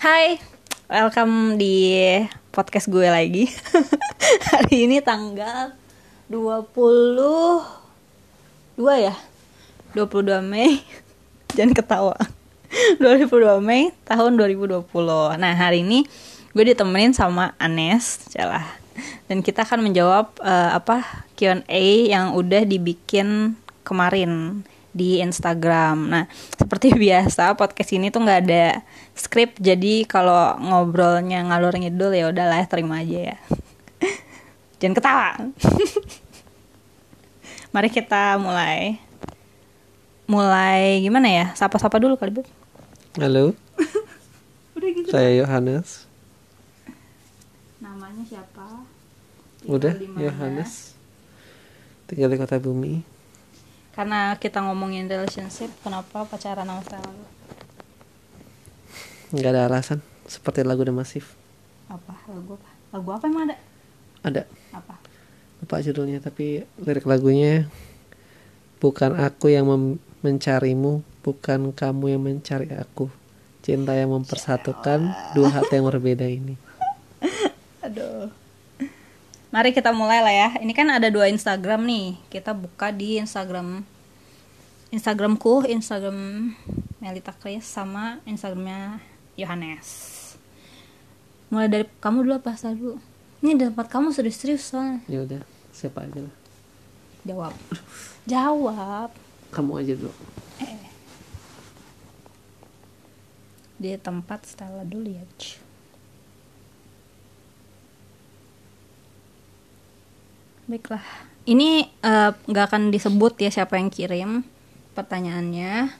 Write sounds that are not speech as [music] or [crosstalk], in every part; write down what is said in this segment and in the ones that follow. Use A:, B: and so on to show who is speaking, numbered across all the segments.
A: Hai, welcome di podcast gue lagi. [laughs] Hari ini tanggal 22 ya? 22 Mei. [laughs] Jangan ketawa. [laughs] 22 Mei tahun 2020. Nah, hari ini gue ditemenin sama Anes, celah. Dan kita akan menjawab eh, apa Q&A yang udah dibikin kemarin di Instagram. Nah, seperti [laughs] biasa podcast ini tuh nggak ada skrip, jadi kalau ngobrolnya ngalur ngidul ya udahlah terima aja ya. [laughs] Jangan ketawa. [laughs] Mari kita mulai. Mulai gimana ya? Sapa-sapa dulu kali, Bu.
B: Halo,
A: Udah gitu.
B: saya Yohanes.
A: Namanya siapa?
B: Udah,
A: Tinggal mana?
B: Yohanes. Tinggal di kota bumi.
A: Karena kita ngomongin relationship, kenapa pacaran sama Stella?
B: Nggak ada alasan. Seperti lagu The Massive.
A: Apa? Lagu apa? Lagu apa emang ada?
B: Ada.
A: Apa?
B: Lupa judulnya, tapi lirik lagunya bukan aku yang mencarimu, bukan kamu yang mencari aku. Cinta yang mempersatukan dua hati yang berbeda ini. [laughs]
A: Aduh. Mari kita mulai lah ya. Ini kan ada dua Instagram nih. Kita buka di Instagram Instagramku, Instagram Melita Chris sama Instagramnya Yohanes. Mulai dari kamu dulu apa dulu? Ini di tempat kamu serius-serius soalnya.
B: Ya udah, siapa aja lah.
A: Jawab. Jawab.
B: Kamu aja dulu.
A: Di tempat Stella dulu ya. Ci. Baiklah. Ini eh, nggak akan disebut ya siapa yang kirim pertanyaannya.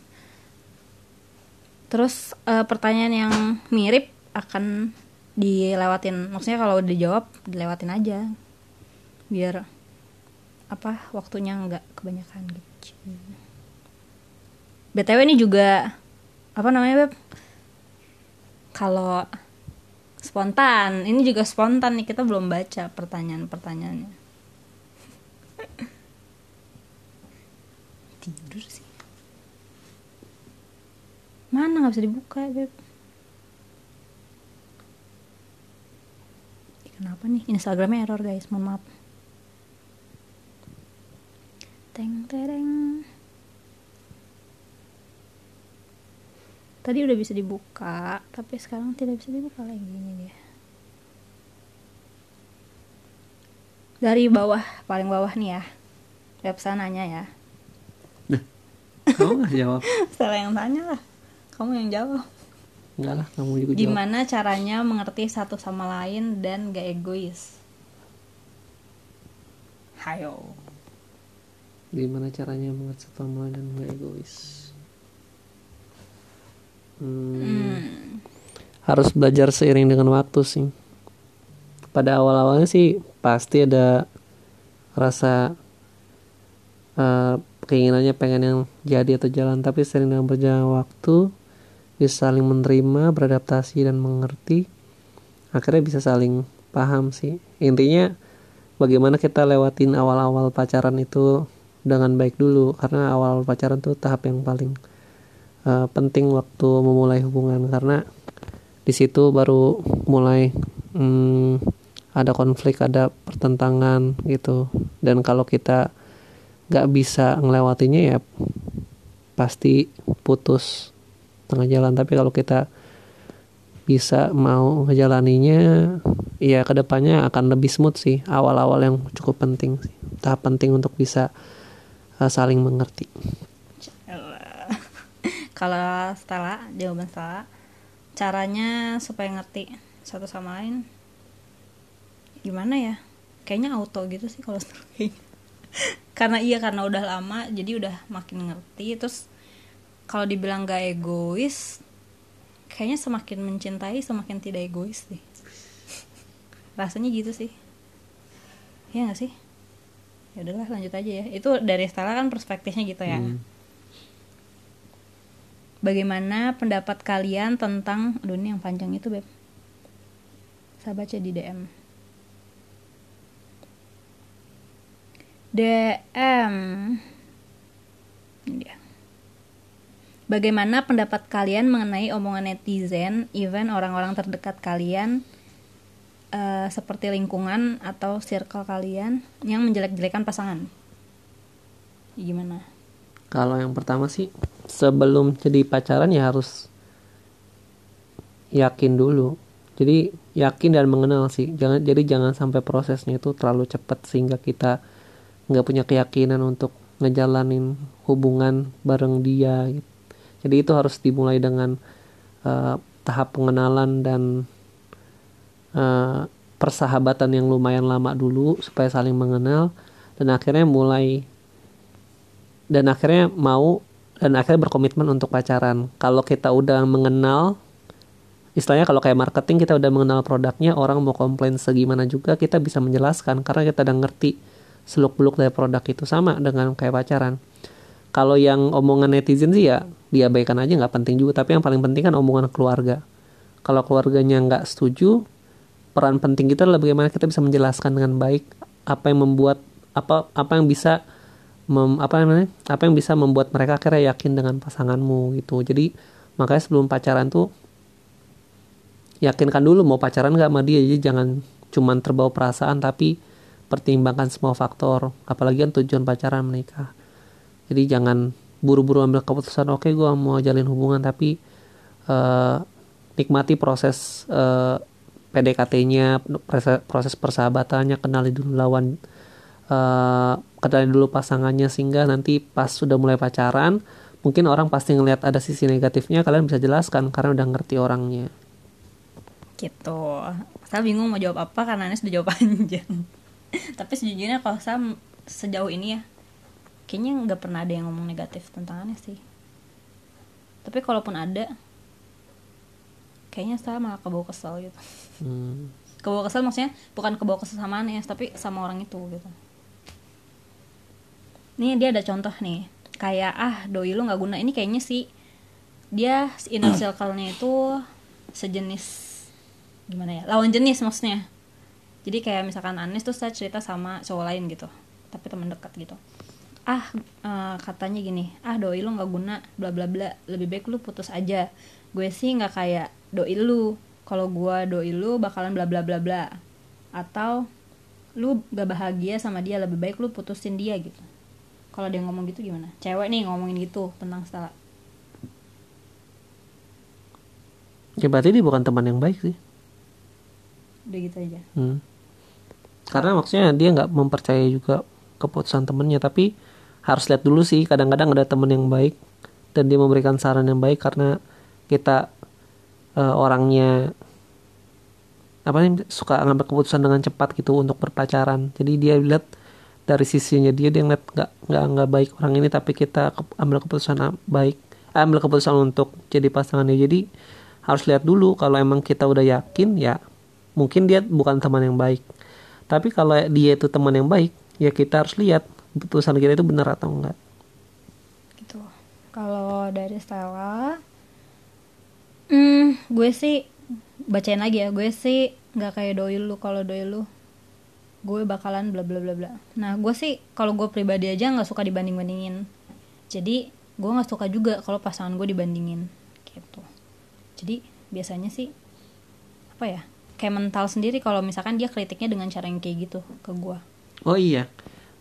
A: Terus eh, pertanyaan yang mirip akan dilewatin. Maksudnya kalau udah dijawab dilewatin aja. Biar apa waktunya nggak kebanyakan gitu. BTW ini juga apa namanya Beb? Kalau spontan, ini juga spontan nih kita belum baca pertanyaan-pertanyaannya. Tidur sih. Mana nggak bisa dibuka, Beb? Ih, Kenapa nih? Instagramnya error guys, mohon maaf. Teng tereng. Tadi udah bisa dibuka, tapi sekarang tidak bisa dibuka lagi ini dia. Dari bawah, paling bawah nih ya. Web sananya ya.
B: Kamu nggak jawab? [laughs]
A: Salah yang tanya lah. Kamu yang jawab.
B: Enggak lah, kamu juga jawab.
A: Gimana caranya mengerti satu sama lain dan gak egois? Hayo.
B: Gimana caranya mengerti satu sama lain dan nggak egois? Hmm,
A: Hmm.
B: harus belajar seiring dengan waktu sih. Pada awal-awalnya sih pasti ada rasa eh, keinginannya pengen yang jadi atau jalan, tapi sering dengan berjalan waktu bisa saling menerima, beradaptasi dan mengerti. Akhirnya bisa saling paham sih. Intinya bagaimana kita lewatin awal-awal pacaran itu dengan baik dulu karena awal pacaran tuh tahap yang paling eh, penting waktu memulai hubungan karena di situ baru mulai hmm, ada konflik ada pertentangan gitu dan kalau kita nggak bisa ngelewatinya ya pasti putus tengah jalan tapi kalau kita bisa mau ngejalaninya ya ke depannya akan lebih smooth sih awal-awal yang cukup penting sih tahap penting untuk bisa uh, saling mengerti. [laughs]
A: Kalau Stella, jawaban Stella, caranya supaya ngerti satu sama lain gimana ya? Kayaknya auto gitu sih kalau. [laughs] karena iya karena udah lama jadi udah makin ngerti. Terus kalau dibilang gak egois kayaknya semakin mencintai semakin tidak egois deh. [laughs] Rasanya gitu sih. Ya gak sih? Ya udahlah lanjut aja ya. Itu dari Stella kan perspektifnya gitu ya.
B: Hmm.
A: Bagaimana pendapat kalian tentang ini yang panjang itu beb. Saya baca di DM DM Bagaimana pendapat kalian mengenai omongan netizen, even orang-orang terdekat kalian, eh, seperti lingkungan atau circle kalian yang menjelek-jelekan pasangan? Gimana?
B: Kalau yang pertama sih sebelum jadi pacaran ya harus yakin dulu. Jadi yakin dan mengenal sih. Jangan jadi jangan sampai prosesnya itu terlalu cepat sehingga kita nggak punya keyakinan untuk ngejalanin hubungan bareng dia. Gitu. Jadi itu harus dimulai dengan uh, tahap pengenalan dan uh, persahabatan yang lumayan lama dulu supaya saling mengenal dan akhirnya mulai dan akhirnya mau dan akhirnya berkomitmen untuk pacaran. Kalau kita udah mengenal istilahnya kalau kayak marketing kita udah mengenal produknya orang mau komplain segimana juga kita bisa menjelaskan karena kita udah ngerti seluk beluk dari produk itu sama dengan kayak pacaran. Kalau yang omongan netizen sih ya diabaikan aja nggak penting juga. Tapi yang paling penting kan omongan keluarga. Kalau keluarganya nggak setuju peran penting kita adalah bagaimana kita bisa menjelaskan dengan baik apa yang membuat apa apa yang bisa mem, apa namanya apa yang bisa membuat mereka akhirnya yakin dengan pasanganmu gitu. Jadi makanya sebelum pacaran tuh yakinkan dulu mau pacaran nggak sama dia. Jadi jangan cuman terbawa perasaan tapi pertimbangkan semua faktor apalagi kan tujuan pacaran menikah. Jadi jangan buru-buru ambil keputusan oke okay, gue mau jalin hubungan tapi uh, nikmati proses uh, eh, PDKT-nya proses persahabatannya kenali dulu lawan uh, kenali dulu pasangannya sehingga nanti pas sudah mulai pacaran mungkin orang pasti ngelihat ada sisi negatifnya kalian bisa jelaskan karena udah ngerti orangnya.
A: Gitu. Saya bingung mau jawab apa karena Anies udah jawab [laughs] panjang [laughs] tapi sejujurnya kalau saya sejauh ini ya kayaknya nggak pernah ada yang ngomong negatif tentang Anies sih. Tapi kalaupun ada kayaknya saya malah kebawa kesel gitu. Hmm. kebawa kesel maksudnya bukan kebawa kesel sama Anies tapi sama orang itu gitu. Nih dia ada contoh nih kayak ah doi lu nggak guna. Ini kayaknya sih dia inner [clears throat] circle-nya itu sejenis gimana ya? Lawan jenis maksudnya jadi kayak misalkan Anies tuh saya cerita sama cowok lain gitu tapi teman dekat gitu. Ah uh, katanya gini ah doi lu nggak guna bla bla bla lebih baik lu putus aja. Gue sih nggak kayak doi lu. Kalau gue doi lu bakalan bla bla bla bla. Atau lu gak bahagia sama dia lebih baik lu putusin dia gitu. Kalau dia ngomong gitu gimana? Cewek nih ngomongin gitu tentang Stella.
B: Ya berarti dia bukan teman yang baik sih.
A: Udah gitu aja.
B: Hmm. Karena maksudnya dia nggak mempercayai juga keputusan temennya tapi harus lihat dulu sih kadang-kadang ada temen yang baik dan dia memberikan saran yang baik karena kita uh, orangnya apa nih suka ngambil keputusan dengan cepat gitu untuk berpacaran. Jadi dia lihat dari sisinya dia dia ngeliat nggak nggak nggak baik orang ini tapi kita ambil keputusan baik eh, ambil keputusan untuk jadi pasangannya jadi harus lihat dulu kalau emang kita udah yakin ya mungkin dia bukan teman yang baik tapi kalau dia itu teman yang baik ya kita harus lihat keputusan kita itu benar atau enggak.
A: Gitu. Kalau dari Stella hmm gue sih bacain lagi ya gue sih nggak kayak doi lu. Kalau doi lu gue bakalan bla bla bla bla. Nah gue sih kalau gue pribadi aja nggak suka dibanding bandingin jadi gue nggak suka juga kalau pasangan gue dibandingin gitu. Jadi biasanya sih apa ya kayak mental sendiri kalau misalkan dia kritiknya dengan cara yang kayak gitu ke gue
B: oh iya.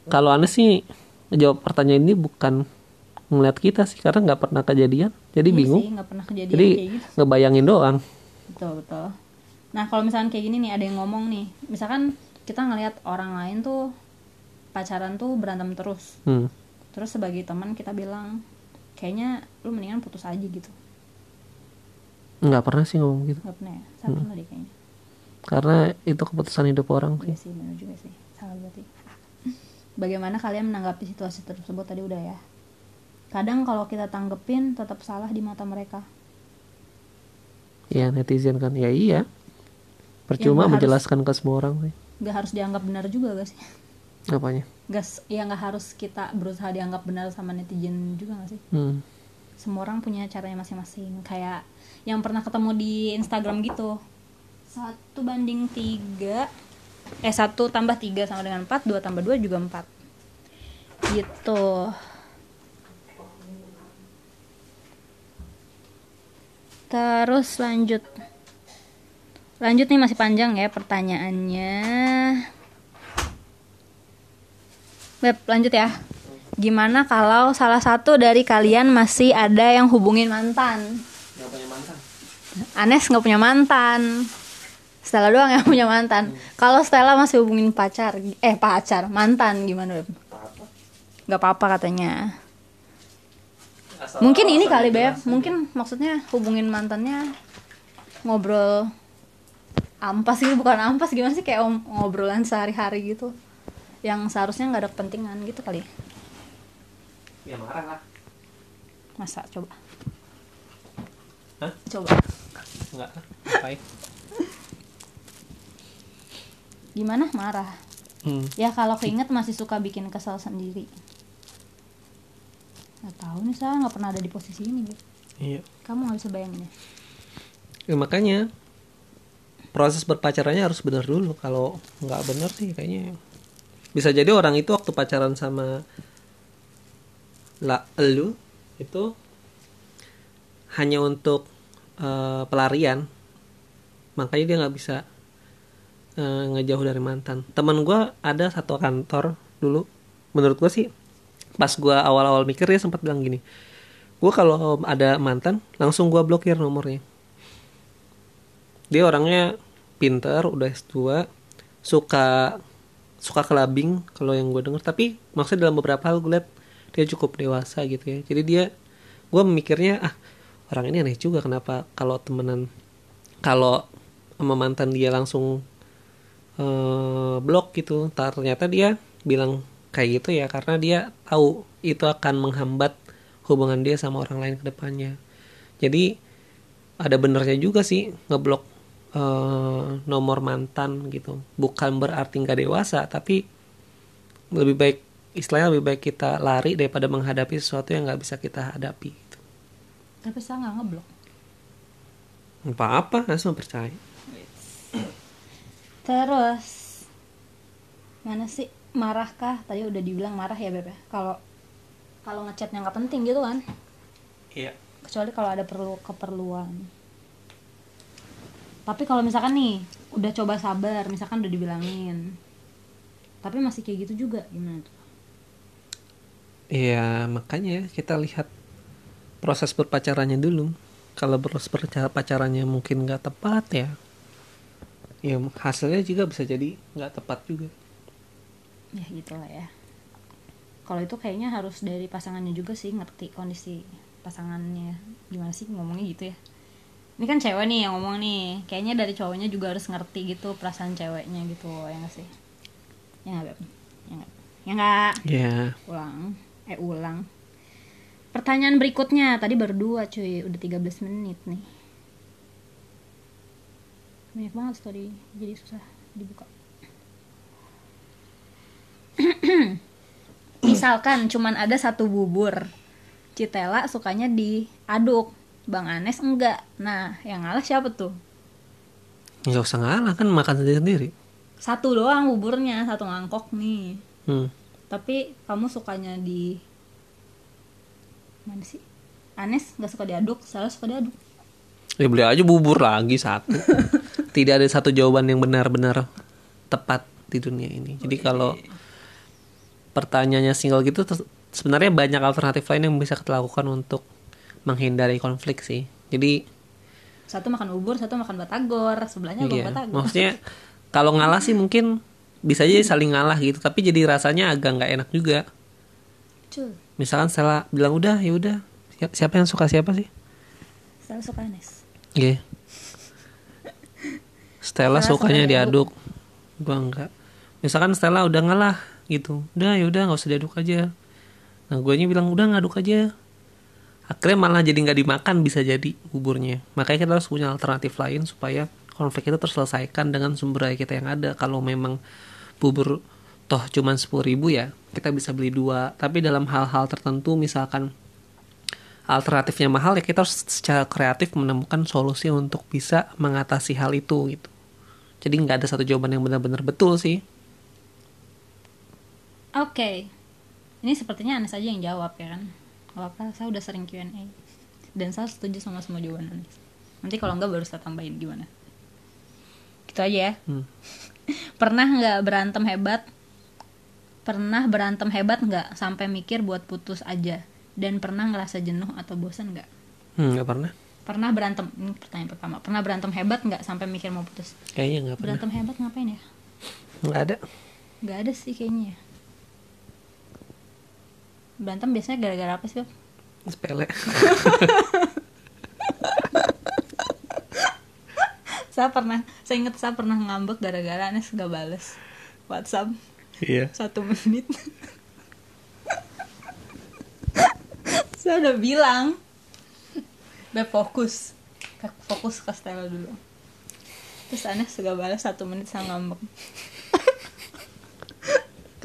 B: Kalau aneh sih jawab pertanyaan ini bukan ngeliat kita sih karena nggak pernah kejadian. Jadi iya bingung.
A: sih, gak pernah kejadian
B: jadi gitu. ngebayangin doang.
A: Betul betul. Nah kalau misalkan kayak gini nih ada yang ngomong nih. Misalkan kita ngelihat orang lain tuh pacaran tuh berantem terus. Hmm. terus sebagai teman kita bilang kayaknya lu mendingan putus aja gitu.
B: Nggak pernah sih ngomong gitu.
A: Nggak pernah ya? Saya hmm. deh kayaknya
B: karena itu keputusan hidup orang
A: sih. Iya sih benar juga sih. Salah berarti. Bagaimana kalian menanggapi situasi tersebut? Tadi udah ya. Kadang kalau kita tanggepin tetap salah di mata mereka.
B: Ya netizen kan. Ya iya. Percuma ya, menjelaskan harus, ke semua orang sih.
A: Nggak harus dianggap benar juga gak sih?
B: Apanya?
A: Gas ya nggak harus kita berusaha dianggap benar sama netizen juga gak sih? Hmm. semua orang punya caranya masing-masing. Kayak yang pernah ketemu di Instagram gitu satu banding tiga eh satu tambah tiga sama dengan empat dua tambah dua juga empat gitu Terus lanjut. Lanjut nih masih panjang ya pertanyaannya. Beb, lanjut ya. Gimana kalau salah satu dari kalian masih ada yang hubungin mantan?
B: Gak punya mantan.
A: Anes nggak punya mantan. Stella doang yang punya mantan. Kalau Stella masih hubungin pacar, eh pacar, mantan gimana Beb?
B: Apa-apa.
A: Gak apa-apa katanya.
B: Asal
A: Mungkin ini kali Beb, mungkin maksudnya hubungin mantannya ngobrol ampas gitu bukan ampas gimana sih kayak ngobrolan sehari-hari gitu yang seharusnya nggak ada kepentingan gitu kali
B: Ya marah lah.
A: masa coba
B: Hah?
A: coba
B: Enggak. Ngapain?
A: Gimana marah
B: Hmm.
A: ya kalau keinget masih suka bikin kesal sendiri nggak tahu nih saya nggak pernah ada di posisi ini Beb.
B: Iya.
A: kamu nggak bisa bayangin ya
B: Ya, makanya proses berpacarannya harus benar dulu. Kalau nggak benar sih kayaknya bisa jadi orang itu waktu pacaran sama la elu itu hanya untuk eh, pelarian. Makanya dia nggak bisa eh, ngejauh dari mantan. Teman gue ada satu kantor dulu. Menurut gue sih pas gue awal-awal mikir dia sempat bilang gini. Gue kalau ada mantan langsung gue blokir nomornya dia orangnya pinter udah S2 suka suka kelabing kalau yang gue denger tapi maksudnya dalam beberapa hal gue liat dia cukup dewasa gitu ya jadi dia gue memikirnya ah orang ini aneh juga kenapa kalau temenan kalau sama mantan dia langsung eh, blok gitu. Ternyata dia bilang kayak gitu ya karena dia tahu itu akan menghambat hubungan dia sama orang lain ke depannya. Jadi ada benernya juga sih ngeblok eh, nomor mantan gitu. Bukan berarti nggak dewasa tapi lebih baik istilahnya lebih baik kita lari daripada menghadapi sesuatu yang nggak bisa kita hadapi gitu.
A: tapi saya nggak ngeblok.
B: Apa apa langsung percaya
A: Terus mana sih marahkah? Tadi udah dibilang marah ya Beb ya. Kalau kalau ngechatnya nggak penting gitu kan?
B: iya
A: Kecuali kalau ada perlu keperluan. Tapi kalau misalkan nih udah coba sabar, misalkan udah dibilangin, tapi masih kayak gitu juga gimana tuh?
B: Iya makanya kita lihat proses berpacarannya dulu kalau proses pacarannya mungkin nggak tepat ya ya hasilnya juga bisa jadi nggak tepat juga
A: Ya gitu lah ya. Kalau itu kayaknya harus dari pasangannya juga sih ngerti kondisi pasangannya gimana sih ngomongnya gitu ya. Ini kan cewek nih yang ngomong nih, kayaknya dari cowoknya juga harus ngerti gitu perasaan ceweknya gitu ya nggak sih? Ya nggak? Ya nggak? Ya nggak?
B: ya
A: Ulang, eh ulang. Pertanyaan berikutnya tadi baru dua cuy, udah 13 menit nih. Banyak banget story, jadi susah dibuka. [clears throat] Misalkan cuman ada satu bubur, Citela sukanya diaduk, Bang Anes enggak. Nah, yang ngalah siapa tuh?
B: nggak usah ngalah kan makan sendiri sendiri
A: Satu doang buburnya, satu mangkok nih.
B: hmm.
A: Tapi kamu sukanya di mana sih? Anes nggak suka diaduk, salah suka diaduk.
B: Ya beli aja bubur lagi satu [laughs] tidak ada satu jawaban yang benar-benar tepat di dunia ini jadi kalau pertanyaannya single gitu sebenarnya banyak alternatif lain yang bisa kita lakukan untuk menghindari konflik sih jadi
A: Satu makan bubur, satu makan batagor, sebelahnya
B: Iya,
A: batagor.
B: maksudnya kalau ngalah sih mungkin bisa aja saling ngalah gitu, tapi jadi rasanya agak nggak enak juga.
A: Cul,
B: Misalkan Stella bilang udah ya udah, Si- siapa yang suka siapa sih?
A: salah suka Anes.
B: Iya. Stella
A: Stella suka
B: sukanya
A: diaduk.
B: diaduk, gua enggak. Misalkan Stella udah ngalah gitu, udah ya udah nggak usah diaduk aja. Nah guanya bilang udah ngaduk aja. Akhirnya malah jadi nggak dimakan bisa jadi buburnya. Makanya kita harus punya alternatif lain supaya konflik itu terselesaikan dengan sumber daya kita yang ada. Kalau memang bubur toh cuman sepuluh ribu ya kita bisa beli dua. Tapi dalam hal-hal tertentu misalkan alternatifnya mahal ya kita harus secara kreatif menemukan solusi untuk bisa mengatasi hal itu gitu. Jadi nggak ada satu jawaban yang benar-benar betul sih.
A: Oke, ini sepertinya Anes aja yang jawab ya kan? Gak apa saya udah sering Q&A dan saya setuju sama semua jawaban Anes. nanti kalau enggak baru saya tambahin gimana gitu aja ya
B: Hmm. [laughs]
A: pernah nggak berantem hebat pernah berantem hebat nggak sampai mikir buat putus aja dan pernah ngerasa jenuh atau bosan nggak
B: Hmm, nggak pernah.
A: pernah berantem ini pertanyaan pertama pernah berantem hebat nggak sampai mikir mau putus
B: Kayaknya nggak pernah.
A: berantem hebat ngapain ya
B: Nggak ada.
A: nggak ada sih kayaknya ya. berantem biasanya gara-gara apa sih?
B: Sepele. [laughs]
A: saya pernah saya ingat saya pernah ngambek gara-gara Anes gak bales WhatsApp
B: iya.
A: satu menit saya udah bilang udah fokus fokus ke Stella dulu terus Anes gak balas satu menit saya ngambek [laughs]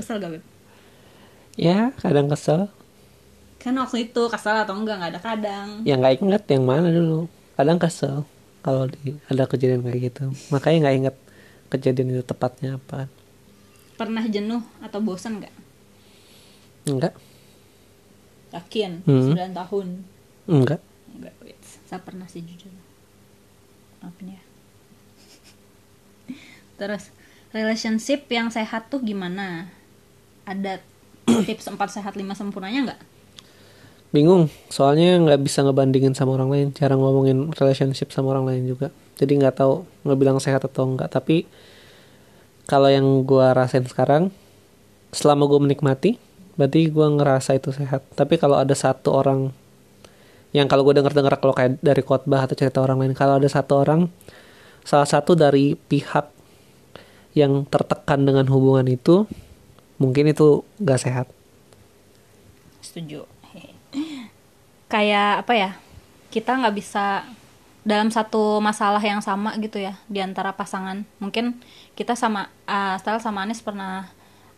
A: kesel gak Beb?
B: Ya, kadang kesel.
A: kan waktu itu kesel atau enggak nggak ada kadang
B: Ya nggak inget yang mana dulu. Kadang kesel kalau di, ada kejadian kayak gitu. Makanya nggak inget kejadian itu tepatnya apa.
A: pernah jenuh atau bosan nggak
B: Enggak.
A: Yakin
B: Hmm.
A: 9 tahun
B: Enggak.
A: enggak wait saya pernah sih jujur maafin ya [laughs] terus relationship yang sehat tuh gimana ada tips 4 sehat 5 sempurnanya nggak
B: Bingung, soalnya nggak bisa ngebandingin sama orang lain. Jarang ngomongin relationship sama orang lain juga. Jadi nggak tahu ngebilang sehat atau enggak. Tapi kalau yang gua rasain sekarang, selama gue menikmati, berarti gua ngerasa itu sehat. Tapi kalau ada satu orang yang kalau gue denger-dengar kalau kayak dari khotbah atau cerita orang lain, kalau ada satu orang, salah satu dari pihak yang tertekan dengan hubungan itu, mungkin itu gak sehat.
A: setuju kayak apa ya kita nggak bisa dalam satu masalah yang sama gitu ya di antara pasangan mungkin kita sama uh, Stel sama Anis pernah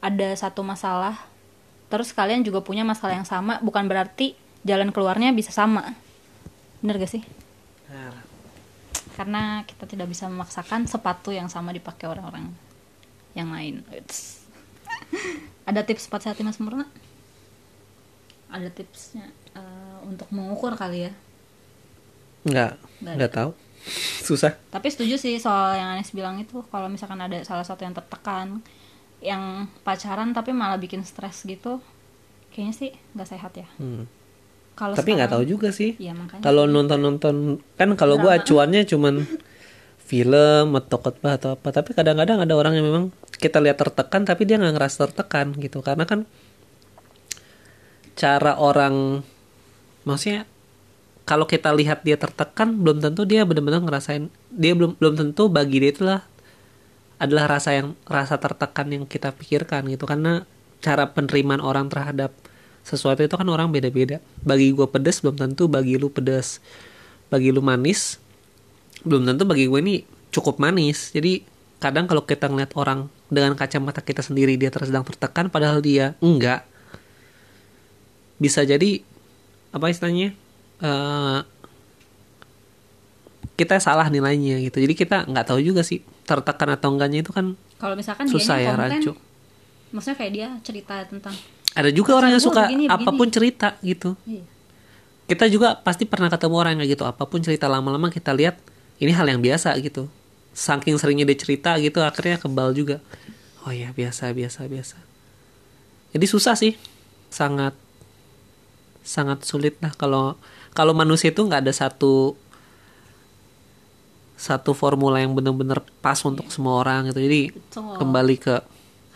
A: ada satu masalah terus kalian juga punya masalah yang sama bukan berarti jalan keluarnya bisa sama. Bener gak sih? Karena kita tidak bisa memaksakan sepatu yang sama dipakai orang-orang yang lain. [laughs] Ada tips 4 sehat 5 sempurna ada tipsnya eh, untuk mengukur kali ya.
B: Nggak,
A: Nggak
B: nggak tahu. [laughs] Susah.
A: tapi setuju sih soal yang Anes bilang itu kalau misalkan ada salah satu yang tertekan yang pacaran tapi malah bikin stres gitu kayaknya sih nggak sehat ya
B: Hmm.
A: kalau
B: Tapi nggak tahu juga sih.
A: Makanya
B: Kalau nonton-nonton kan kalau gua acuannya cuman film atau khotbah atau apa. Tapi kadang-kadang ada orang yang memang kita lihat tertekan tapi dia nggak ngerasa tertekan gitu. Karena kan cara orang maksudnya kalau kita lihat dia tertekan belum tentu dia benar-benar ngerasain dia belum belum tentu bagi dia itulah adalah rasa yang rasa tertekan yang kita pikirkan gitu. Karena cara penerimaan orang terhadap sesuatu itu kan orang beda-beda. Bagi gue pedes belum tentu. Bagi lu pedes bagi lu manis belum tentu bagi gue ini cukup manis. Jadi kadang kalau kita ngeliat orang dengan kacamata kita sendiri dia sedang tertekan padahal dia enggak. Bisa jadi apa istilahnya eh, kita salah nilainya gitu. Jadi kita nggak tahu juga sih tertekan atau enggaknya itu kan
A: kalau misalkan
B: susah ya
A: konten,
B: rancu
A: maksudnya kayak dia cerita tentang
B: ada juga orang yang suka
A: begini, begini.
B: apa pun cerita gitu.
A: Iya,
B: kita juga pasti pernah ketemu orang yang kayak gitu. Apa pun cerita lama-lama kita lihat ini hal yang biasa gitu. Saking seringnya dia cerita gitu akhirnya kebal juga. Oh ya biasa biasa biasa. Jadi susah sih. Sangat sangat sulit lah kalau kalau manusia itu nggak ada satu satu formula yang benar-benar pas untuk semua orang gitu. Jadi
A: Betul.
B: kembali ke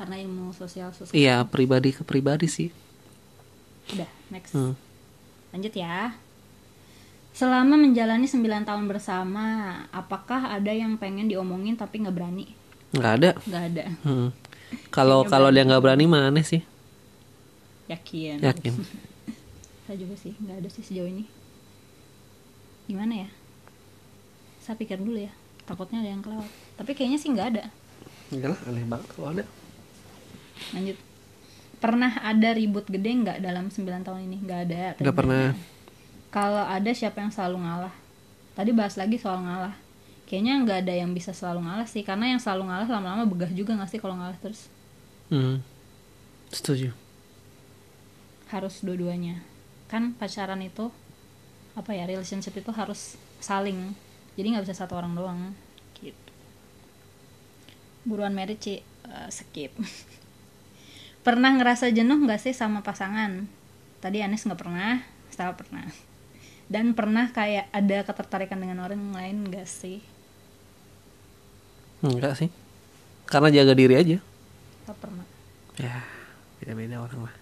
A: karena ilmu sosial susah.
B: Iya pribadi ke pribadi sih.
A: Udah next.
B: Hmm.
A: lanjut ya. Selama menjalani 9 tahun bersama apakah ada yang pengen diomongin tapi nggak berani?
B: Nggak ada.
A: Nggak ada.
B: Hmm. [laughs] Kalau kalau dia nggak berani mah aneh sih.
A: yakin.
B: Yakin. [laughs]
A: saya juga sih nggak ada sih sejauh ini. Gimana ya saya pikir dulu ya takutnya ada yang kelewat tapi kayaknya sih nggak ada
B: Enggak lah, aneh banget kalau ada.
A: lanjut pernah ada ribut gede nggak dalam 9 tahun ini nggak ada
B: Nggak pernah.
A: kalau ada siapa yang selalu ngalah tadi bahas lagi soal ngalah kayaknya nggak ada yang bisa selalu ngalah sih karena yang selalu ngalah lama-lama begah juga nggak sih kalau ngalah terus
B: Hmm. Setuju.
A: harus dua-duanya kan pacaran itu apa ya relationship itu harus saling jadi nggak bisa satu orang doang. Gitu. Buruan merit Ci. Eh, skip. [laughs] Pernah ngerasa jenuh nggak sih sama pasangan? Tadi Anis nggak pernah Stella pernah. Dan pernah kayak ada ketertarikan dengan orang lain nggak sih?
B: Enggak sih. Karena jaga diri aja.
A: Stella pernah.
B: Ya beda beda orang lah.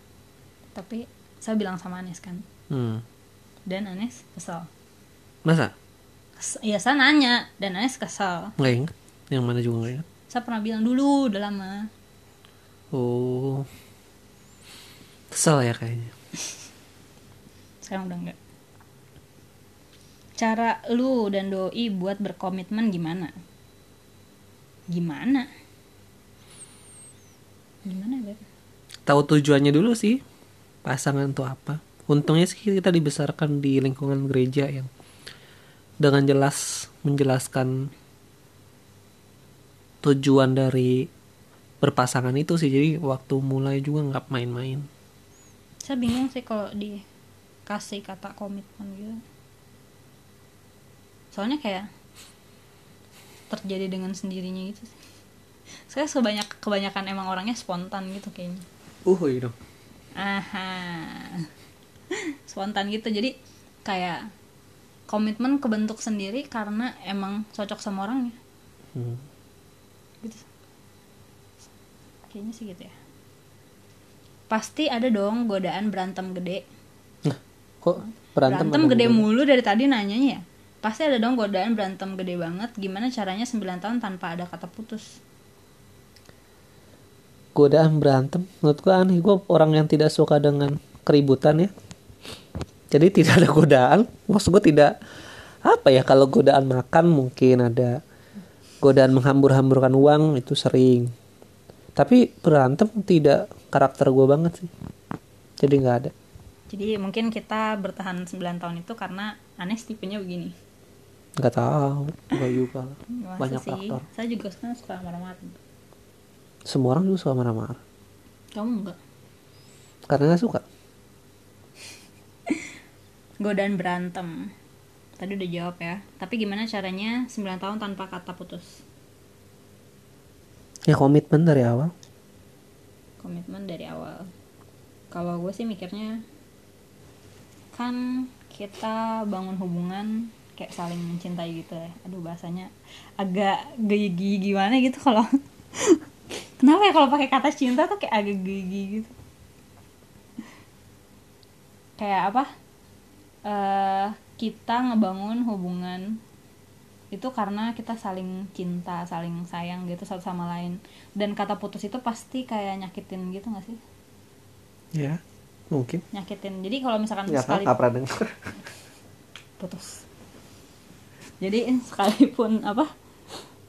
A: Tapi saya bilang sama Anis kan.
B: Hmm.
A: dan Anis kesel.
B: Masa
A: ya saya nanya dan Anis kesel
B: nggak inget yang mana juga nggak inget
A: saya pernah bilang dulu udah lama.
B: Oh. Kesel ya kayaknya. [laughs]
A: Sekarang udah enggak cara lu dan doi buat berkomitmen gimana? Gimana? Gimana Beb?
B: tahu tujuannya dulu sih. Pasangan tuh apa? Untungnya sih kita dibesarkan di lingkungan gereja yang dengan jelas menjelaskan tujuan dari berpasangan itu sih. Jadi waktu mulai juga nggak main-main.
A: Saya bingung sih kalau dikasih kata komitmen gitu. Soalnya kayak terjadi dengan sendirinya gitu sih. Saya sebanyak kebanyakan emang orangnya spontan gitu kayaknya.
B: Uh iya dong.
A: Aha. Spontan gitu. Jadi kayak komitmen kebentuk sendiri karena emang cocok sama orangnya.
B: Hmm.
A: gitu. Kayaknya sih gitu ya. Pasti ada dong godaan berantem gede.
B: Nah, kok berantem,
A: berantem gede
B: hubungan?
A: mulu dari tadi nanyanya ya? Pasti ada dong godaan berantem gede banget. Gimana caranya 9 tahun tanpa ada kata putus?
B: Godaan berantem? Menurut gue aneh. Gue orang yang tidak suka dengan keributan ya jadi tidak ada godaan. Maksud gue tidak apa ya kalau godaan makan mungkin ada godaan menghambur-hamburkan uang itu sering. Tapi berantem tidak karakter gue banget sih. Jadi nggak ada.
A: Jadi mungkin kita bertahan 9 tahun itu karena Anes tipenya begini.
B: Nggak tahu. Nggak juga.
A: Masa
B: banyak
A: sih?
B: faktor.
A: Saya juga sekarang suka marah-marah.
B: Semua orang juga suka marah-marah.
A: Kamu enggak
B: karena nggak suka
A: godaan berantem. Tadi udah jawab ya. Tapi gimana caranya 9 tahun tanpa kata putus?
B: Ya komitmen dari awal.
A: Komitmen dari awal. Kalau gue sih mikirnya kan kita bangun hubungan kayak saling mencintai gitu ya. Aduh bahasanya agak gigi gimana gitu kalau [laughs] kenapa ya kalau pakai kata cinta tuh kayak agak gigi gitu? Kayak apa eh kita ngebangun hubungan itu karena kita saling cinta saling sayang gitu satu sama lain. Dan kata putus itu pasti kayak nyakitin gitu gak sih?
B: Ya mungkin.
A: Nyakitin. Jadi kalau misalkan
B: nggak
A: sekali
B: nggak pernah dengar
A: putus. Jadi [laughs] sekalipun apa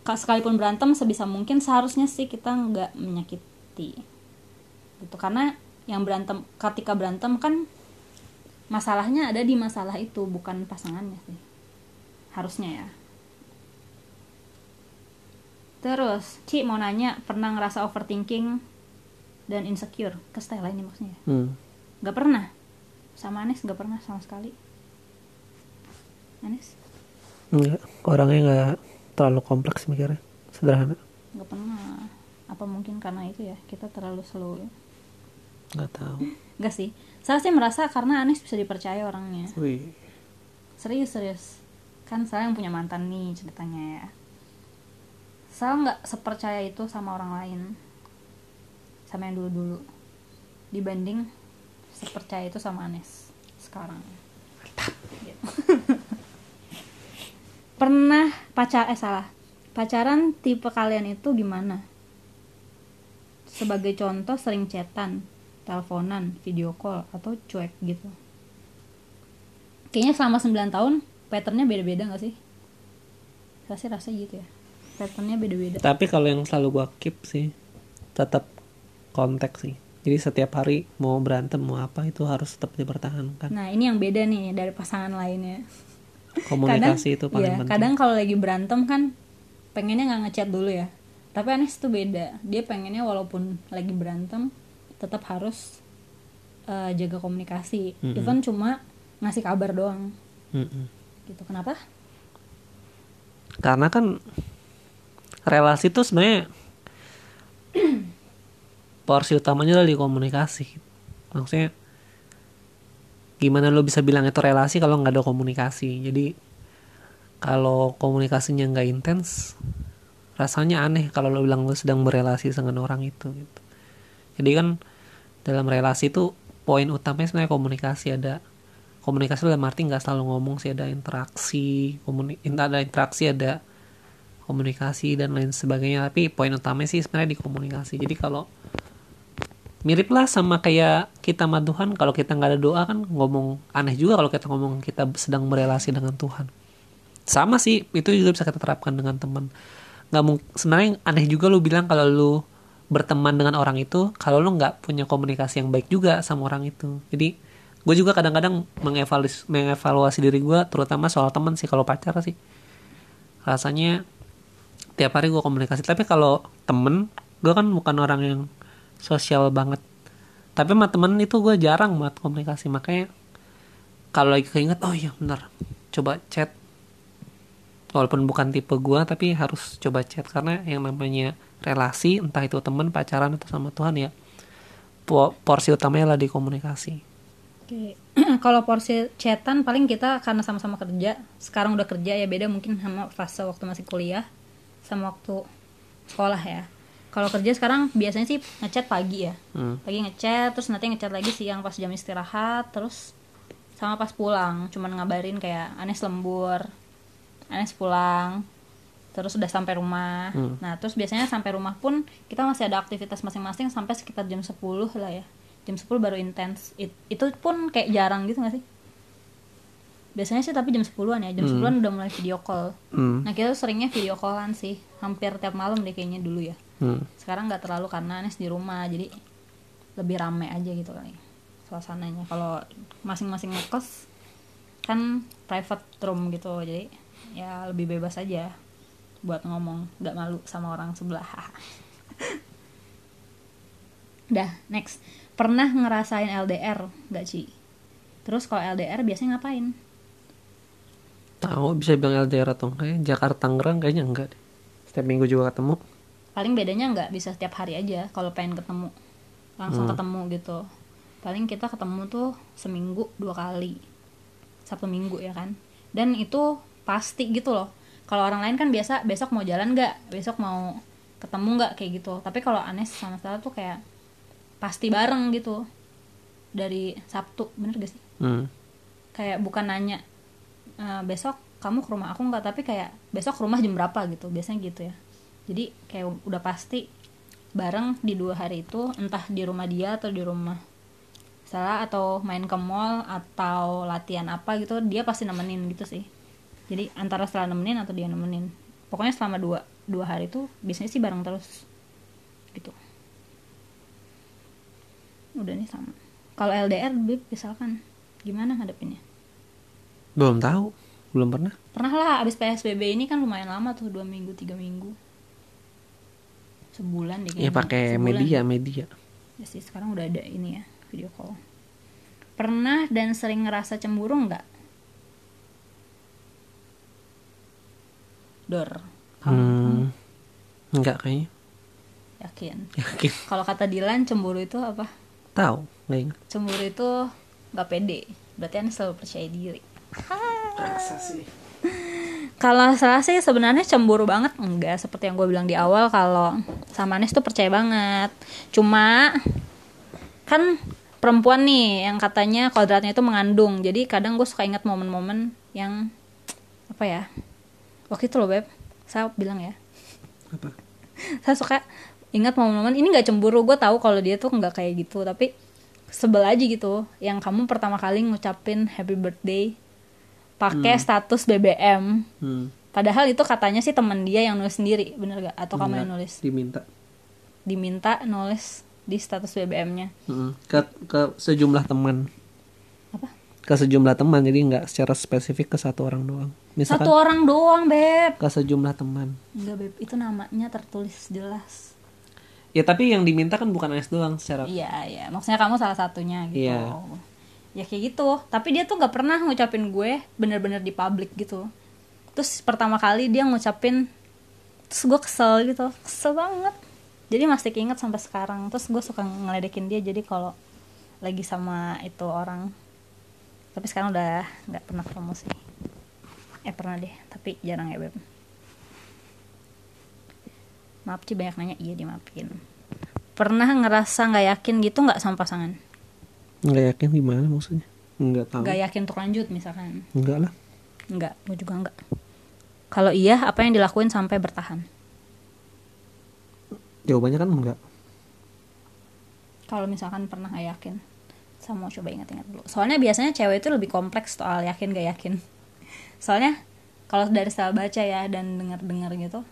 A: ka- sekalipun berantem sebisa mungkin seharusnya sih kita nggak menyakiti. Gitu karena yang berantem ketika berantem kan masalahnya ada di masalah itu bukan pasangannya sih. Harusnya ya. Terus Ci mau nanya pernah ngerasa overthinking dan insecure? Ke Stella ini maksudnya.
B: Hmm.
A: nggak pernah. Sama Anis nggak pernah sama sekali. Anis?
B: Enggak, orangnya nggak terlalu kompleks mikirnya. Sederhana.
A: Nggak pernah. Apa mungkin karena itu ya? Kita terlalu slow ya
B: nggak tahu.
A: Enggak sih. Saya sih merasa karena Anis bisa dipercaya orangnya.
B: Wih.
A: Serius serius. Kan saya yang punya mantan nih ceritanya ya. Saya nggak sepercaya itu sama orang lain. Sama yang dulu dulu dibanding sepercaya itu sama Anes sekarang. Gitu. [laughs] pernah pacar eh salah. Pacaran tipe kalian itu gimana? Sebagai contoh sering chatan teleponan video call atau cuek gitu. Kayaknya selama 9 tahun patternnya beda-beda gak sih? Saya sih rasa gitu ya. Patternnya beda-beda.
B: Tapi kalau yang selalu gua keep sih tetap kontak sih. Jadi setiap hari mau berantem mau apa itu harus tetap dipertahankan.
A: Nah ini yang beda nih dari pasangan lainnya. [laughs]
B: Komunikasi itu paling
A: iya,
B: penting.
A: kadang kalau lagi berantem kan pengennya nggak ngechat dulu ya. Tapi Anes tuh beda. Dia pengennya walaupun lagi berantem tetap harus eh, jaga komunikasi.
B: Mm-mm.
A: even cuma ngasih kabar doang.
B: Mm-mm.
A: gitu. Kenapa?
B: Karena kan relasi itu sebenarnya [clears throat] porsi utamanya adalah di komunikasi. Maksudnya gimana lo bisa bilang itu relasi kalau nggak ada komunikasi? Jadi kalau komunikasinya nggak intens rasanya aneh kalau lo bilang lo sedang berelasi dengan orang itu gitu. Jadi kan dalam relasi itu poin utamanya sebenarnya komunikasi ada komunikasi dalam arti nggak selalu ngomong sih ada interaksi komuni ada interaksi ada komunikasi dan lain sebagainya. Tapi poin utamanya sih sebenarnya di komunikasi. Jadi kalau mirip lah sama kayak kita sama Tuhan kalau kita nggak ada doa kan ngomong aneh juga kalau kita ngomong kita sedang berelasi dengan Tuhan. Sama sih itu juga bisa kita terapkan dengan teman. Nggak mungkin sebenarnya aneh juga lu bilang kalau lu berteman dengan orang itu kalau lu nggak punya komunikasi yang baik juga sama orang itu. Jadi gue juga kadang-kadang mengevaluasi, mengevaluasi diri gue terutama soal teman sih kalau pacar sih. Rasanya tiap hari gue komunikasi. Tapi kalau temen gue kan bukan orang yang sosial banget. Tapi sama temen itu gue jarang buat komunikasi. Makanya kalau lagi keinget oh iya benar coba chat. Walaupun bukan tipe gue tapi harus coba chat. Karena yang namanya relasi entah itu temen pacaran atau sama Tuhan ya. Porsi utamanya lah di komunikasi.
A: Oke. [clears throat] kalau porsi chatan paling kita karena sama-sama kerja sekarang udah kerja ya beda mungkin sama fase waktu masih kuliah sama waktu sekolah ya. Kalau kerja sekarang biasanya sih ngechat pagi ya. Hmm. pagi ngechat terus nanti ngechat lagi siang pas jam istirahat terus sama pas pulang. Cuman ngabarin kayak Anes lembur Anes pulang terus udah sampai rumah. Hmm. nah terus biasanya sampai rumah pun kita masih ada aktivitas masing-masing sampai sekitar jam 10 lah ya. Jam 10 baru intens. It, itu pun kayak jarang gitu gak sih? Biasanya sih tapi jam 10-an ya. Jam hmm. 10-an udah mulai video call. Hmm. nah kita seringnya video callan sih. Hampir tiap malam deh kayaknya dulu ya. Hmm. sekarang nggak terlalu karena Anes di rumah jadi lebih rame aja gitu kali suasananya. Kalau masing-masing ngekos kan private room gitu jadi ya lebih bebas aja buat ngomong nggak malu sama orang sebelah. [laughs] Dah next. Pernah ngerasain LDR nggak Ci? Terus kalau LDR biasanya ngapain?
B: Tahu bisa bilang LDR atau enggak Jakarta Tangerang kayaknya enggak deh. Setiap minggu juga ketemu.
A: Paling bedanya nggak bisa setiap hari aja kalau pengen ketemu. Langsung hmm. ketemu gitu. Paling kita ketemu tuh seminggu dua kali. Satu minggu ya kan? Dan itu pasti gitu loh kalau orang lain kan biasa besok mau jalan nggak? Besok mau ketemu nggak? Kayak gitu. Tapi kalau Anes sama Stella tuh kayak pasti bareng gitu. Dari Sabtu bener gak sih? Hmm. kayak bukan nanya e, besok kamu ke rumah aku nggak? Tapi kayak besok ke rumah jam berapa? gitu. Biasanya gitu ya. Jadi kayak udah pasti bareng di dua hari itu entah di rumah dia atau di rumah salah atau main ke mall atau latihan apa gitu dia pasti nemenin gitu sih jadi antara setelah nemenin atau dia nemenin. Pokoknya selama dua dua hari itu biasanya sih bareng terus. Gitu. Udah nih sama. Kalau LDR bib misalkan gimana ngadepinnya?
B: Belum tahu. Belum pernah.
A: Pernah lah abis PSBB ini kan lumayan lama tuh dua minggu tiga minggu. Sebulan deh
B: ya pakai media media.
A: Ya sih sekarang udah ada ini ya video call. Pernah dan sering ngerasa cemburu nggak dor
B: hmm, nggak kayaknya.
A: Yakin. Yakin. [laughs] Kalau kata Dilan cemburu itu apa?
B: Tahu nggak ingat.
A: Cemburu itu nggak pede. Berarti anda selalu percaya diri.
B: Rasa sih. [laughs]
A: Kalau salah sih sebenarnya cemburu banget enggak. Seperti yang gue bilang di awal kalau sama Anes tuh percaya banget. Cuma kan perempuan nih yang katanya kodratnya itu mengandung. Jadi kadang gue suka ingat momen-momen yang apa ya waktu itu loh beb. Saya bilang ya.
B: Apa? [laughs]
A: Saya suka ingat momen-momen ini nggak cemburu gue tahu kalau dia tuh nggak kayak gitu tapi sebel aja gitu. Yang kamu pertama kali ngucapin happy birthday pakai hmm. status BBM hmm. padahal itu katanya sih teman dia yang nulis sendiri bener gak atau Enggak, kamu yang nulis?
B: diminta.
A: Diminta nulis di status BBM-nya
B: hmm. ke ke sejumlah teman ke sejumlah teman jadi nggak secara spesifik ke satu orang doang.
A: Misalkan, satu orang doang beb.
B: ke sejumlah teman.
A: Enggak beb. Itu namanya tertulis jelas.
B: Ya tapi yang diminta kan bukan S doang secara
A: iya iya. Maksudnya kamu salah satunya gitu. Iya. Ya kayak gitu. Tapi dia tuh nggak pernah ngucapin gue bener-bener di publik gitu. Terus pertama kali dia ngucapin terus gue kesel gitu. Kesel banget. Jadi masih keinget sampai sekarang. Terus gue suka ngeledekin dia. Jadi kalau lagi sama itu orang tapi sekarang udah nggak pernah sih. Eh pernah deh tapi jarang ya beb. Maaf sih banyak nanya. Iya dimaafin. Pernah ngerasa nggak yakin gitu nggak sama pasangan?
B: Nggak yakin gimana maksudnya? Nggak tahu.
A: Nggak yakin untuk lanjut misalkan.
B: Nggak lah.
A: Nggak gue juga nggak. Kalau iya apa yang dilakuin sampai bertahan?
B: Jawabannya kan enggak
A: kalau misalkan pernah nggak yakin saya mau coba ingat-ingat dulu soalnya biasanya cewek itu lebih kompleks soal yakin gak yakin soalnya kalau dari saya baca ya dan dengar-dengar gitu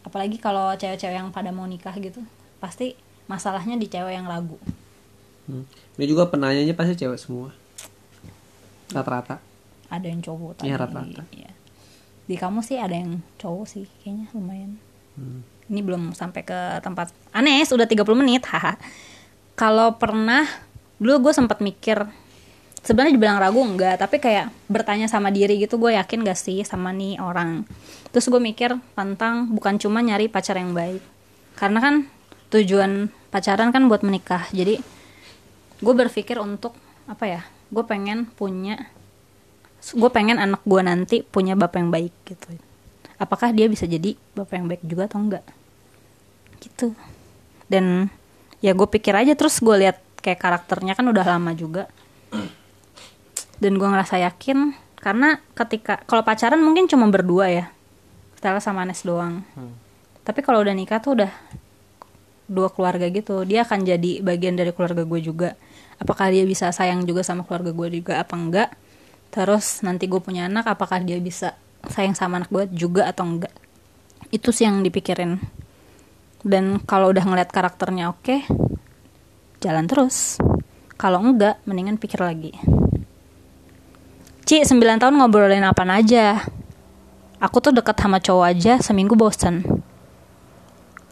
A: apalagi kalau cewek-cewek yang pada mau nikah gitu pasti masalahnya di cewek yang ragu
B: Hmm. Ini juga penanyanya pasti cewek semua. Rata-rata.
A: ada yang cowok tadi
B: Iya, rata-rata.
A: Iya. di kamu sih ada yang cowok sih kayaknya lumayan
B: Hmm.
A: ini belum sampai ke tempat aneh sudah 30 menit haha kalau pernah dulu gue sempat mikir sebenarnya dibilang ragu enggak tapi kayak bertanya sama diri gitu gue yakin gak sih sama nih orang. Terus gue mikir pantang bukan cuma nyari pacar yang baik. Karena kan tujuan pacaran kan buat menikah jadi gue berpikir untuk apa ya gue pengen punya gue pengen anak gue nanti punya bapak yang baik gitu. Apakah dia bisa jadi bapak yang baik juga atau enggak? Gitu. Dan ya gue pikir aja terus gue lihat kayak karakternya kan udah lama juga. Dan gue ngerasa yakin karena ketika kalau pacaran mungkin cuma berdua ya Stella sama Anes doang. Tapi kalau udah nikah tuh udah dua keluarga gitu. Dia akan jadi bagian dari keluarga gue juga. Apakah dia bisa sayang juga sama keluarga gue juga apa enggak? Terus nanti gue punya anak apakah dia bisa sayang sama anak gue juga atau enggak? Itu sih yang dipikirin. Dan kalau udah ngeliat karakternya oke jalan terus. Kalau enggak mendingan pikir lagi. Ci 9 tahun ngobrolin apa aja? Aku tuh deket sama cowok aja seminggu bosen.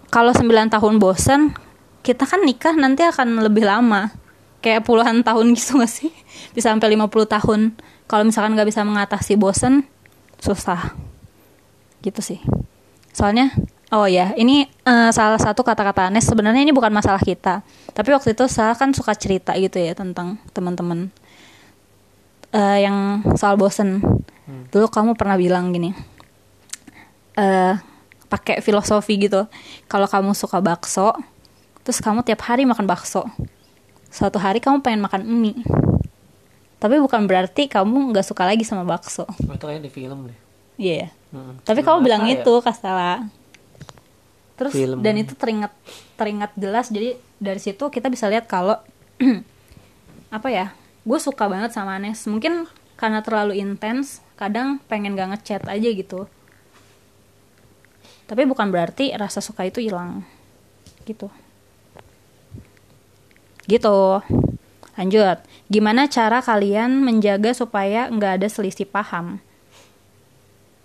A: Kalau 9 tahun bosen kita kan nikah nanti akan lebih lama. Kayak puluhan tahun [laughs] gitu gak sih? Bisa sampai 50 tahun. Kalau misalkan nggak bisa mengatasi bosen susah. Gitu sih. Soalnya oh ya ini eh, salah satu kata-kata Anes sebenarnya ini bukan masalah kita. Tapi waktu itu saya kan suka cerita gitu ya tentang teman-teman eh, yang soal bosen. Dulu kamu pernah bilang gini eh pakai filosofi gitu kalau kamu suka bakso terus kamu tiap hari makan bakso. Suatu hari kamu pengen makan mie. Tapi bukan berarti kamu nggak suka lagi sama bakso.
B: Oh, itu kayak di film deh.
A: iya.
B: Hmm.
A: tapi
B: Film
A: kamu bilang
B: ya?
A: itu Kastela terus
B: Film.
A: dan itu teringat teringat jelas jadi dari situ kita bisa lihat kalau [clears throat] apa ya gue suka banget sama Anes. Mungkin karena terlalu intens kadang pengen gak ngechat aja gitu. Tapi bukan berarti rasa suka itu hilang gitu. Gitu. Lanjut. Gimana cara kalian menjaga supaya nggak ada selisih paham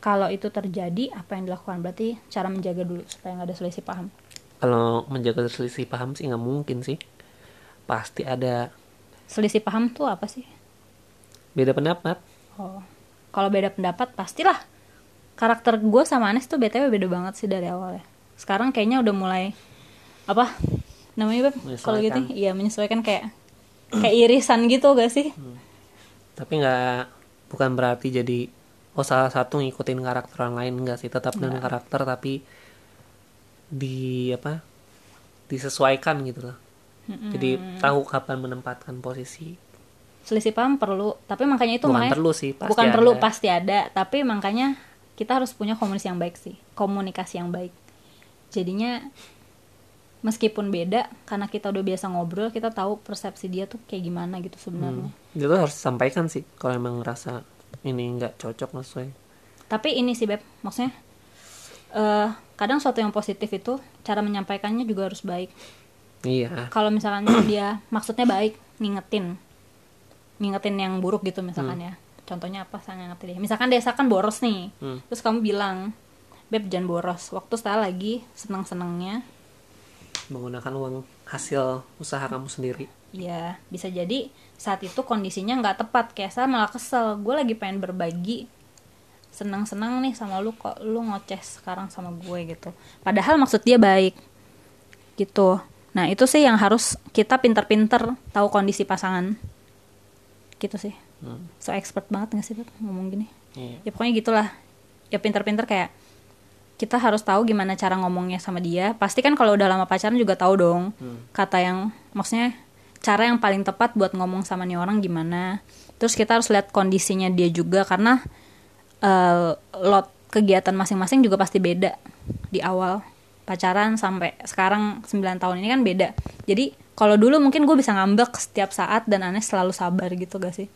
A: kalau itu terjadi apa yang dilakukan? Berarti cara menjaga dulu supaya nggak ada selisih paham.
B: Kalau menjaga selisih paham sih nggak mungkin sih. Pasti ada.
A: Selisih paham tuh apa sih?
B: Beda pendapat.
A: oh kalau beda pendapat pastilah. Karakter gue sama Anes tuh btw beda banget sih dari awal ya sekarang kayaknya udah mulai apa namanya beb? Kalau gitu iya menyesuaikan kayak kayak irisan gitu gak sih?
B: Tapi nggak bukan berarti jadi oh salah satu ngikutin karakter orang lain enggak sih? Tetap dengan karakter tapi di apa disesuaikan gitu loh. Jadi tahu kapan menempatkan posisi.
A: selisih paham perlu tapi makanya itu
B: Bukan
A: makanya
B: perlu sih, pasti
A: bukan perlu
B: ada.
A: pasti ada. Tapi makanya kita harus punya komunikasi yang baik sih komunikasi yang baik. Jadinya meskipun beda karena kita udah biasa ngobrol kita tahu persepsi dia tuh kayak gimana gitu sebenarnya.
B: Itu harus disampaikan sih kalau emang ngerasa ini nggak cocok sesuai.
A: tapi ini sih beb maksudnya eh kadang suatu yang positif itu cara menyampaikannya juga harus baik
B: Iya.
A: kalau misalkan [clears throat] dia maksudnya baik ngingetin ngingetin yang buruk gitu misalkan ya contohnya apa saya ngingetin dia misalkan desa kan boros nih
B: Hmm.
A: terus kamu bilang beb jangan boros waktu setelah lagi senang senangnya
B: Menggunakan uang hasil usaha kamu sendiri.
A: Ya bisa jadi saat itu kondisinya nggak tepat. Kayak saya malah kesel. Gue lagi pengen berbagi. Senang-senang nih sama lu kok. Lu ngoceh sekarang sama gue gitu. Padahal maksud dia baik. Gitu. Nah itu sih yang harus kita pinter-pinter tahu kondisi pasangan. Gitu sih.
B: Hmm.
A: so expert banget gak sih ngomong gini?
B: Iya.
A: ya pokoknya gitulah. Ya pinter-pinter kayak kita harus tahu gimana cara ngomongnya sama dia. Pasti kan kalau udah lama pacaran juga tahu dong kata yang maksudnya cara yang paling tepat buat ngomong sama nih orang gimana. Terus kita harus lihat kondisinya dia juga karena eh, lot kegiatan masing-masing juga pasti beda. Di awal pacaran sampai sekarang 9 tahun ini kan beda. Jadi kalau dulu mungkin gue bisa ngambek setiap saat dan aneh selalu sabar gitu gak sih?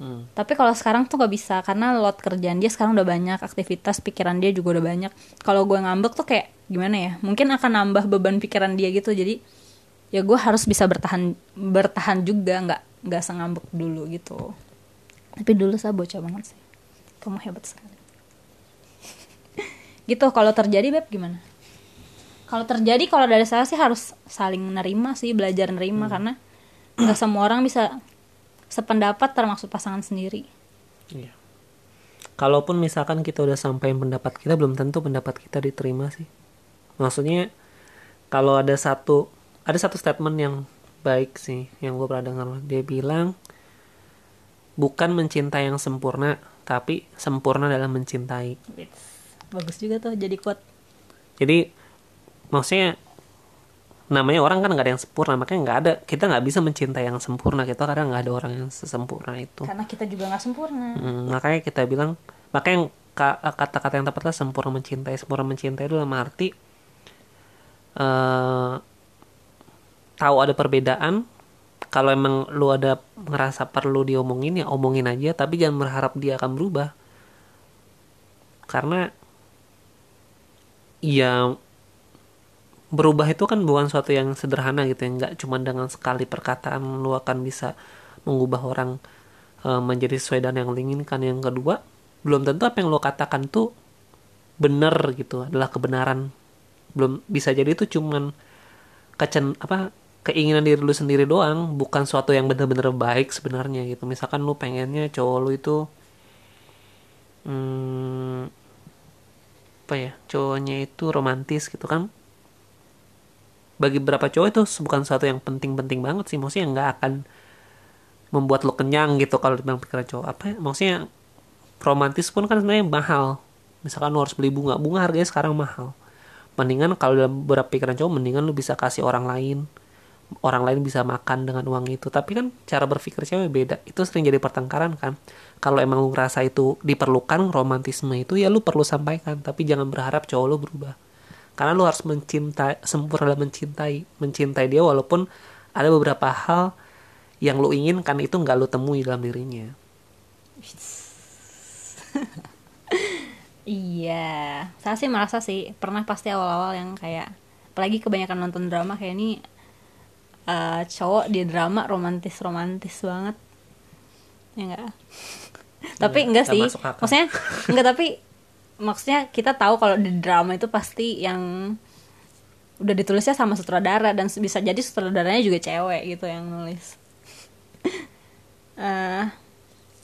B: Hmm.
A: tapi kalau sekarang tuh gak bisa karena lot kerjaan dia sekarang udah banyak aktivitas pikiran dia juga udah banyak. Kalau gue ngambek tuh kayak gimana ya? Mungkin akan nambah beban pikiran dia gitu jadi ya gue harus bisa bertahan bertahan juga nggak nggak sengambek dulu gitu. Tapi dulu saya bocah banget sih. Kamu hebat sekali. [laughs] Gitu kalau terjadi beb gimana? Kalau terjadi kalau dari saya sih harus saling nerima sih belajar nerima karena nggak semua orang bisa sependapat termasuk pasangan sendiri.
B: Iya. Kalaupun misalkan kita udah sampaikan pendapat kita, belum tentu pendapat kita diterima sih. Maksudnya kalau ada satu ada satu statement yang baik sih yang gue pernah dengar. Dia bilang bukan mencintai yang sempurna, tapi sempurna dalam mencintai.
A: bagus juga tuh jadi quote
B: Jadi maksudnya namanya orang kan nggak ada yang sempurna, makanya nggak ada kita nggak bisa mencintai yang sempurna kita karena nggak ada orang yang sesempurna itu.
A: karena kita juga nggak sempurna
B: Hmm, makanya kita bilang makanya kata-kata yang tepat adalah sempurna mencintai sempurna mencintai itu dalam arti eh tahu ada perbedaan kalau emang lu ada ngerasa perlu diomongin ya omongin aja tapi jangan berharap dia akan berubah. Karena ya berubah itu kan bukan suatu yang sederhana gitu ya nggak cuma dengan sekali perkataan lu akan bisa mengubah orang eh, menjadi sesuai dan yang lu inginkan. Yang kedua belum tentu apa yang lo katakan tuh benar gitu adalah kebenaran. Belum bisa jadi itu cuman kecen apa keinginan diri lu sendiri doang bukan suatu yang benar-benar baik sebenarnya gitu. Misalkan lu pengennya cowok lu itu hmm, apa ya cowoknya itu romantis gitu kan. Bagi beberapa cowok itu bukan suatu yang penting-penting banget sih. Maksudnya nggak akan membuat lo kenyang gitu kalau dibilang pikiran cowok. Apa ya maksudnya romantis pun kan sebenarnya mahal. Misalkan lo harus beli bunga bunga harganya sekarang mahal. Mendingan kalau dalam beberapa pikiran cowok mendingan lu bisa kasih orang lain orang lain bisa makan dengan uang itu. Tapi kan cara berpikir cewek beda. Itu sering jadi pertengkaran kan. Kalau emang lu ngerasa itu diperlukan romantisme itu ya lu perlu sampaikan. Tapi jangan berharap cowok lu berubah. Karena lu harus mencintai sempurna mencintai mencintai dia walaupun ada beberapa hal yang lu inginkan itu nggak lu temui dalam dirinya. [laughs]
A: Iya. Saya sih merasa sih pernah pasti awal-awal yang kayak apalagi kebanyakan nonton drama kayak ini eh, cowok di drama romantis romantis banget. Ya enggak tapi enggak
B: nggak
A: sih. maksudnya enggak tapi maksudnya kita tahu kalau di drama itu pasti yang udah ditulisnya sama sutradara dan bisa jadi sutradaranya juga cewek gitu yang nulis. Eh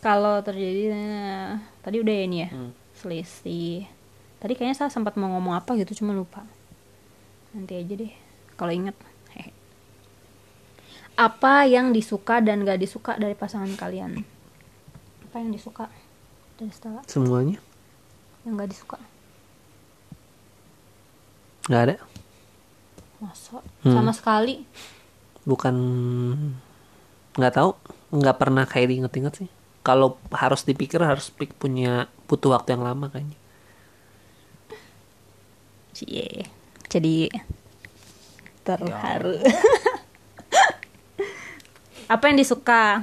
A: kalau terjadi nah, tadi udah ya ini ya?
B: Hmm.
A: selisih. Tadi kayaknya saya sempat mau ngomong apa gitu cuma lupa. Nanti aja deh kalau inget. Apa yang disuka dan gak disuka dari pasangan kalian? Apa yang disuka dari Stella?
B: Semuanya.
A: Yang gak disuka?
B: Nggak ada.
A: Masa?
B: Hmm.
A: sama sekali?
B: Bukan nggak tahu. Nggak pernah kayak diinget-inget sih. Kalau harus dipikir harus pik- punya butuh waktu yang lama kayaknya.
A: Cie. Jadi terharu apa yang disuka?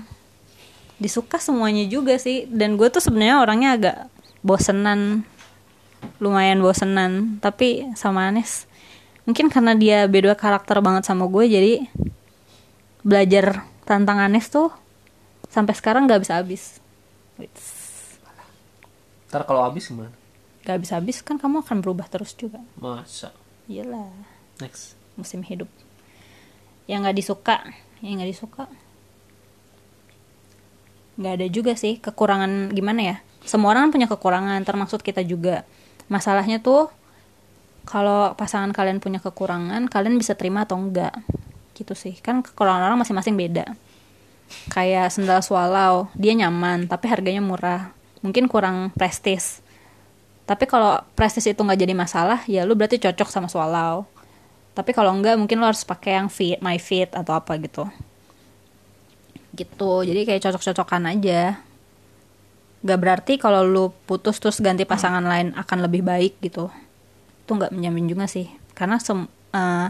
A: Disuka semuanya juga sih. Dan gue tuh sebenarnya orangnya agak bosenan. Lumayan bosenan. Tapi sama Anes. Mungkin karena dia beda karakter banget sama gue jadi belajar tentang Anes tuh sampai sekarang gak bisa habis.
B: Ntar kalau habis gimana?
A: gak habis habis kan kamu akan berubah terus juga.
B: Masa?
A: Iyalah.
B: Next.
A: Musim hidup. Yang nggak disuka. Yang nggak disuka nggak ada juga sih kekurangan gimana ya? Semua orang punya kekurangan termasuk kita juga. Masalahnya tuh kalau pasangan kalian punya kekurangan kalian bisa terima atau enggak gitu sih. Kan kekurangan orang masing-masing beda. Kayak sendal swallow dia nyaman tapi harganya murah. Mungkin kurang prestis. Tapi kalau prestis itu nggak jadi masalah ya lu berarti cocok sama swallow. Tapi kalau enggak mungkin lo harus pakai yang fit my fit atau apa gitu gitu. Jadi kayak cocok-cocokan aja. Gak berarti kalau lu putus terus ganti pasangan lain akan lebih baik gitu. Itu nggak menjamin juga sih. Karena sem uh,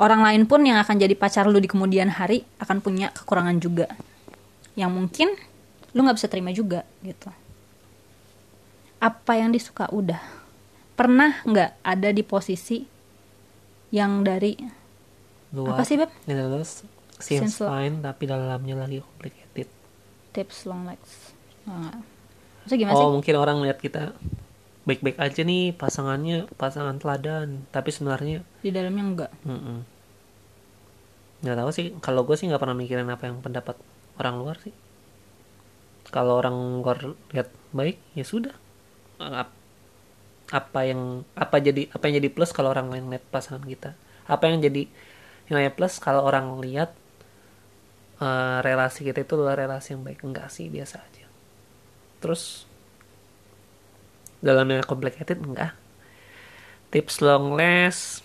A: orang lain pun yang akan jadi pacar lu di kemudian hari akan punya kekurangan juga. Yang mungkin lu nggak bisa terima juga gitu. Apa yang disuka udah. Pernah nggak ada di posisi yang dari
B: Luar.
A: Apa sih, Beb?
B: Seems
A: Seems
B: fine tapi dalamnya lagi complicated.
A: tips long legs. Nah, maksudnya gimana
B: Oh
A: sih?
B: mungkin orang melihat kita baik-baik aja nih pasangannya pasangan teladan tapi sebenarnya
A: di dalamnya enggak.
B: Mm nggak tahu sih kalau gue sih nggak pernah mikirin apa yang pendapat orang luar sih. Kalau orang luar lihat baik ya sudah. Ap- apa yang apa jadi apa yang jadi plus kalau orang lain lihat pasangan kita? Apa yang jadi nilai plus kalau orang lihat eh, relasi kita itu adalah relasi yang baik. Enggak sih biasa aja. Terus dalamnya complicated enggak. Tips long last.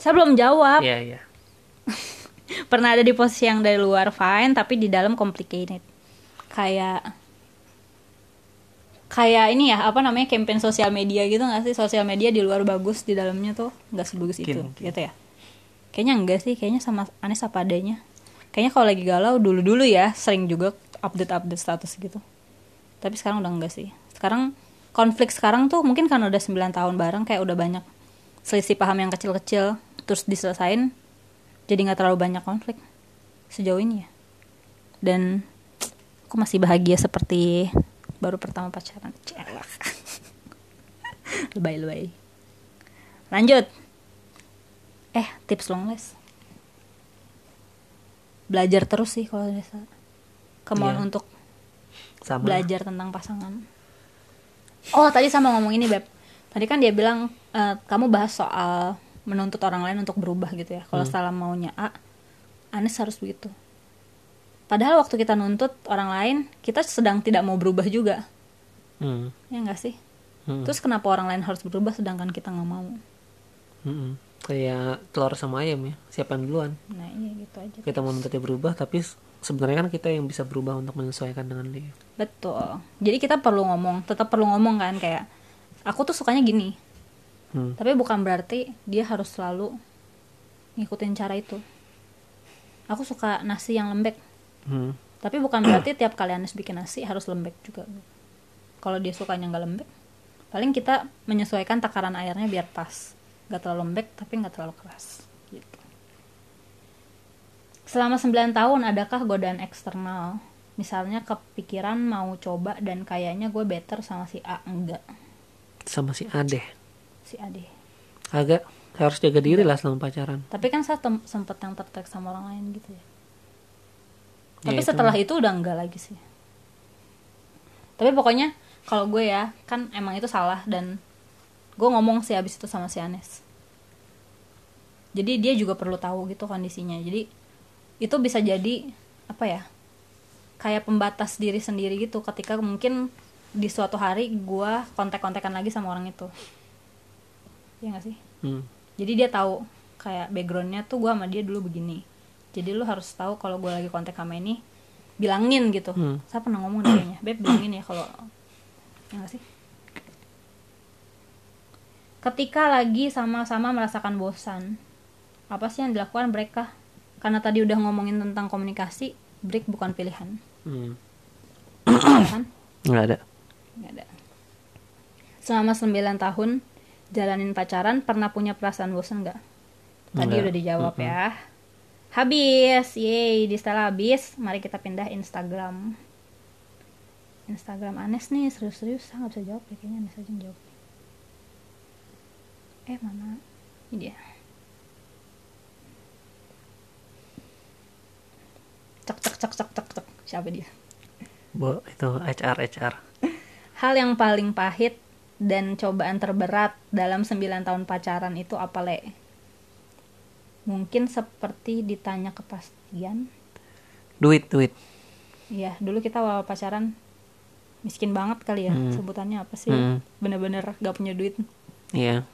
A: Saya belum jawab.
B: Ya ya [laughs]
A: pernah ada di posisi yang dari luar fine tapi di dalam complicated. Kayak kayak ini ya apa namanya campaign sosial media gitu nggak sih? Sosial media di luar bagus di dalamnya tuh nggak sebagus itu
B: Mungkin,
A: gitu ya? Kayaknya enggak sih kayaknya sama Anis apa adanya kayaknya kalau lagi galau dulu dulu ya sering juga update update status gitu. Tapi sekarang udah enggak sih. Sekarang konflik sekarang tuh mungkin karena udah 9 tahun bareng kayak udah banyak selisih paham yang kecil-kecil terus diselesain jadi nggak terlalu banyak konflik. Sejauh ini ya. Dan aku masih bahagia seperti baru pertama pacaran. Celak. [laughs] lebay lebay lanjut. Eh tips long last belajar terus sih kalau biasa kemauan
B: Iya.
A: untuk
B: sama.
A: belajar tentang pasangan. Oh tadi sama ngomong ini beb. Tadi kan dia bilang eh, kamu bahas soal menuntut orang lain untuk berubah gitu ya. Kalau salah maunya A Anis harus begitu. Padahal waktu kita nuntut orang lain kita sedang tidak mau berubah juga.
B: Hmm,
A: ya enggak sih?
B: Hmm,
A: terus kenapa orang lain harus berubah sedangkan kita nggak mau?
B: Hmm. Kayak telur sama ayam ya siapa yang duluan.
A: Nah iya gitu aja
B: kita mau dia berubah tapi sebenarnya kan kita yang bisa berubah untuk menyesuaikan dengan dia.
A: Betul. Jadi kita perlu ngomong tetap perlu ngomong kan kayak aku tuh sukanya gini.
B: Hmm.
A: tapi bukan berarti dia harus selalu ngikutin cara itu. Aku suka nasi yang lembek.
B: Hmm.
A: tapi bukan berarti tiap kali Anis bikin nasi harus lembek juga. Kalau dia sukanya nggak lembek paling kita menyesuaikan takaran airnya biar pas nggak terlalu lembek tapi nggak terlalu keras gitu. Selama 9 tahun adakah godaan eksternal? Misalnya kepikiran mau coba dan kayaknya gue better sama si A enggak.
B: Sama si Ade
A: si A deh.
B: Agak harus jaga diri lah selama pacaran.
A: Tapi kan saya sempet yang tertarik sama orang lain gitu ya.
B: Ya,
A: tapi
B: itu.
A: setelah itu udah enggak lagi sih. Tapi pokoknya kalau gue ya kan emang itu salah dan gue ngomong sih abis itu sama si Anes. Jadi dia juga perlu tahu gitu kondisinya. Jadi itu bisa jadi apa ya kayak pembatas diri sendiri gitu. Ketika mungkin di suatu hari gue kontak-kontakan lagi sama orang itu. Ya gak sih?
B: Hmm.
A: jadi dia tahu kayak backgroundnya tuh gue sama dia dulu begini. Jadi lu harus tahu kalau gue lagi kontak sama ini bilangin gitu.
B: Hmm.
A: saya pernah ngomong kayaknya beb bilangin ya kalau ya gak sih ketika lagi sama-sama merasakan bosan apa sih yang dilakukan mereka? Karena tadi udah ngomongin tentang komunikasi break bukan pilihan.
B: Hmm.
A: ya kan?
B: Nggak ada.
A: Nggak ada. Selama 9 tahun jalanin pacaran pernah punya perasaan bosan nggak? Tadi
B: Nggak.
A: udah dijawab ya. Habis yeay di setelah habis mari kita pindah Instagram. Instagram Anes nih serius-serius saya nggak bisa jawab ya kayaknya Anes aja yang jawab eh mana ini dia. Cek cek cek cek cek cek siapa dia?
B: Bo, itu HR HR
A: hal yang paling pahit dan cobaan terberat dalam 9 tahun pacaran itu apa le? Mungkin seperti ditanya kepastian.
B: Duit duit.
A: Iya, dulu kita awal pacaran miskin banget kali ya sebutannya apa sih?
B: Hmm.
A: Bener-bener gak punya duit.
B: iya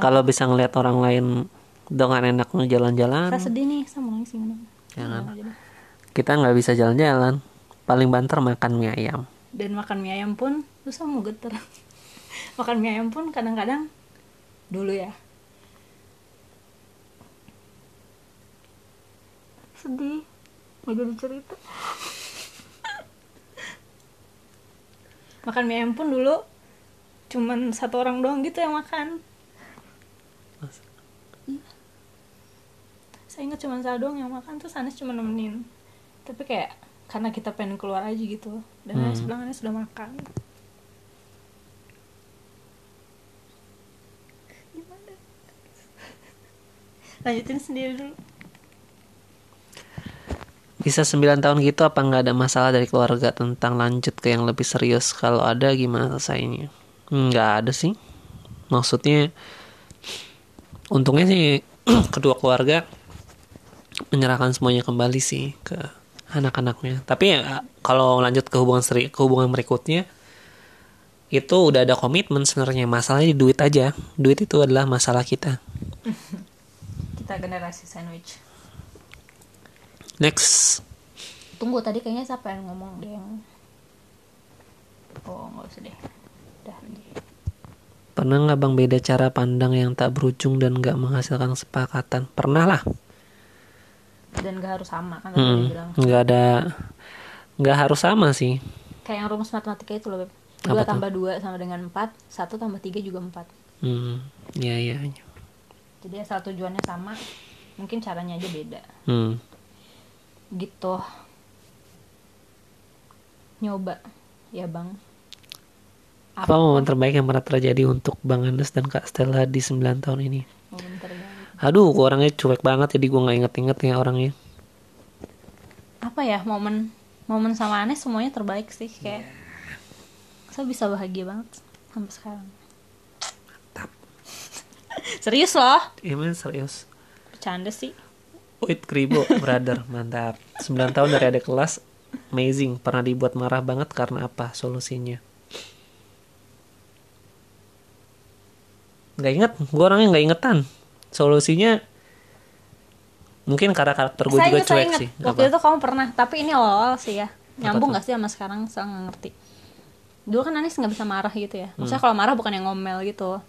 B: kalau bisa ngeliat orang lain dengan enaknya jalan-jalan
A: Saya sedih nih, saya mau nangis gimana?
B: Jangan.
A: Jangan
B: kita nggak bisa jalan-jalan paling banter makan mie ayam
A: Dan makan mie ayam pun susah mau geter. [laughs] makan mie ayam pun kadang-kadang dulu ya. Sedih. Mau jadi cerita. [laughs] makan mie ayam pun dulu cuman satu orang doang gitu yang makan. Saya ingat cuma saya doang yang makan terus Anes cuma nemenin. Tapi kayak karena kita pengen keluar aja gitu dan Anes bilang Anes sudah makan. Gimana? Lanjutin sendiri dulu.
B: bisa 9 tahun gitu apa nggak ada masalah dari keluarga tentang lanjut ke yang lebih serius kalau ada gimana selesainya nggak ada sih maksudnya untungnya sih [clears throat] kedua keluarga menyerahkan semuanya kembali sih ke anak-anaknya tapi ya kalau lanjut ke hubungan seri ke hubungan berikutnya itu udah ada komitmen sebenarnya masalahnya di duit aja duit itu adalah masalah kita [laughs]
A: Kita generasi sandwich.
B: next
A: Tunggu tadi kayaknya siapa yang ngomong dia yang Oh nggak usah deh. Udah.
B: Pernah nggak bang beda cara pandang yang tak berujung dan nggak menghasilkan kesepakatan? Pernah lah.
A: Dan gak harus sama kan
B: Hmm,
A: bilang.
B: nggak ada, nggak harus sama sih.
A: Kayak yang rumus matematika itu loh Beb.
B: Apa
A: 2
B: tuh?
A: tambah 2 sama dengan 4 1 tambah 3 juga 4
B: Hmm, ya ya.
A: Jadi asal tujuannya sama Mungkin caranya aja beda
B: Hmm,
A: Gitu Nyoba Ya bang
B: apa momen terbaik yang pernah terjadi untuk Bang Anes dan Kak Stella di 9 tahun ini?
A: Momen terbaik
B: Aduh, gua orangnya cuek banget jadi gua nggak inget-inget ya orangnya.
A: Apa ya momen Momen sama Anes semuanya terbaik sih Kayak Saya bisa bahagia banget Sampai sekarang [laughs] Serius loh
B: Iya men serius.
A: Bercanda sih
B: Wait kribo, brother, mantap. 9 tahun dari ada kelas, amazing. Pernah dibuat marah banget karena apa solusinya? Gak inget, gue orangnya gak ingetan. Solusinya mungkin karena karakter gue
A: saya
B: juga
A: saya
B: cuek sih.
A: Waktu
B: Apa?
A: itu kamu pernah, tapi ini awal-awal sih ya. Nyambung gak sih sama sekarang? Saya nggak ngerti. Dulu kan Anis nggak bisa marah gitu ya.
B: Hmm.
A: Maksudnya kalau marah bukan yang ngomel gitu.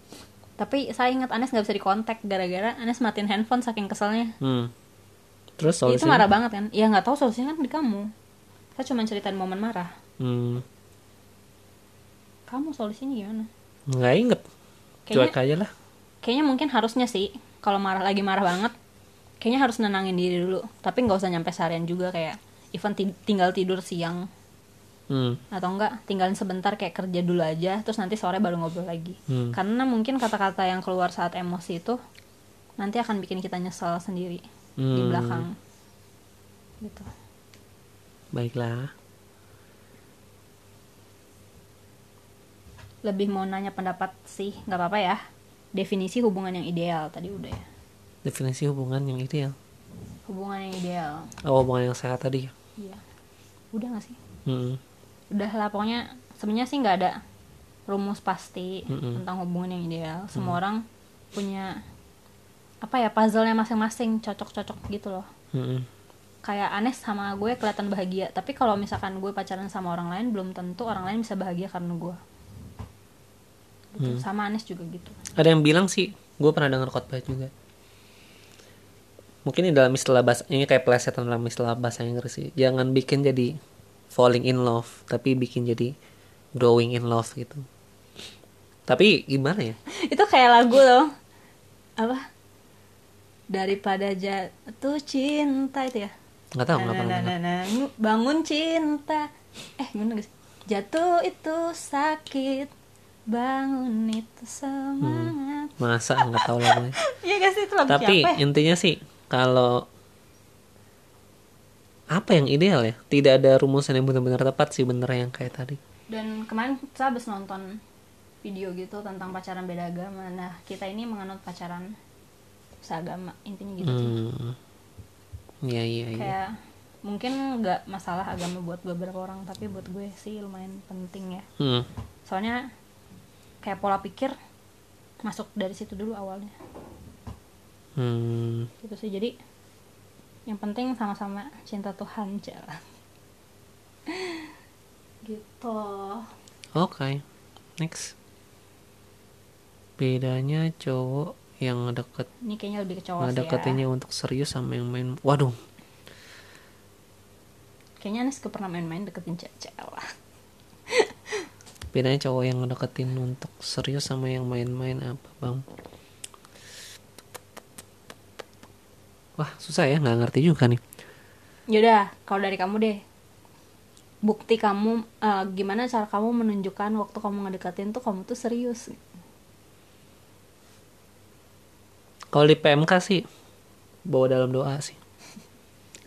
A: Tapi saya ingat Anis nggak bisa dikontak gara-gara Anis matiin handphone saking keselnya.
B: Hmm. Terus
A: Ya, itu
B: solusinya?
A: marah banget kan? Ya nggak tahu solusinya kan di kamu. Saya cuma ceritain momen marah.
B: Hmm,
A: Kamu solusinya gimana?
B: nggak inget.
A: Kayaknya-
B: Cuek aja lah.
A: Kayaknya mungkin harusnya sih kalau marah lagi marah banget, kayaknya harus nenangin diri dulu. Tapi nggak usah nyampe seharian juga kayak even ti- tinggal tidur siang
B: Hmm.
A: atau enggak tinggalin sebentar kayak kerja dulu aja terus nanti sore baru ngobrol lagi
B: Hmm.
A: karena mungkin kata-kata yang keluar saat emosi itu nanti akan bikin kita nyesel sendiri di
B: Hmm.
A: belakang gitu
B: Baiklah.
A: lebih mau nanya pendapat sih nggak apa-apa ya definisi hubungan yang ideal tadi udah ya
B: Definisi hubungan yang ideal.
A: hubungan yang ideal
B: Oh, hubungan yang sehat tadi.
A: iya udah nggak sih
B: Hmm.
A: udah lah pokoknya sebenarnya sih nggak ada rumus pasti
B: Mm-mm.
A: tentang hubungan yang ideal semua orang punya apa ya puzzle-nya masing-masing cocok-cocok gitu loh
B: Hmm.
A: kayak Anes sama gue kelihatan bahagia tapi kalau misalkan gue pacaran sama orang lain belum tentu orang lain bisa bahagia karena gue gitu. sama Anes juga gitu
B: Ada yang bilang sih, gue pernah dengar khotbah juga. Mungkin ini dalam istilah bahasa ini kayak plesetan dalam istilah bahasa Inggris sih. Jangan bikin jadi falling in love, tapi bikin jadi growing in love gitu. Tapi gimana ya? [laughs]
A: itu kayak lagu loh apa daripada jatuh cinta itu ya
B: Nggak tahu nggak
A: Nah,
B: pernah.
A: nah, nah, nah, bangun cinta eh gimana guys jatuh itu sakit bangun itu semangat
B: Masa nggak tahu lagunya. [laughs]
A: iya guys itu lagu
B: Tapi
A: siapa ya?
B: intinya sih kalau apa yang ideal ya? Tidak ada rumusan yang benar-benar tepat sih bener yang kayak tadi.
A: dan kemarin kita habis nonton video gitu tentang pacaran beda agama nah kita ini menganut pacaran seagama intinya gitu sih.
B: hmm. iya iya iya
A: kayak mungkin nggak masalah agama buat beberapa orang tapi buat gue sih lumayan penting ya
B: hmm.
A: soalnya kayak pola pikir masuk dari situ dulu awalnya
B: Hmm.
A: gitu sih jadi yang penting sama-sama cinta Tuhan jalan [laughs] gitu
B: Oke, next. Bedanya cowok yang ngedeket
A: ini kayaknya lebih ke cowok sih ya
B: untuk serius sama yang main. Waduh,
A: kayaknya gak pernah main-main deketin cewek lah [laughs]
B: bedanya cowok yang ngedeketin untuk serius sama yang main-main apa bang? Wah susah ya nggak ngerti juga nih.
A: Yaudah, kalau dari kamu deh Bukti kamu, eh, gimana cara kamu menunjukkan waktu kamu ngedeketin tuh kamu tuh serius
B: Kalau di PMK sih bawa dalam doa sih.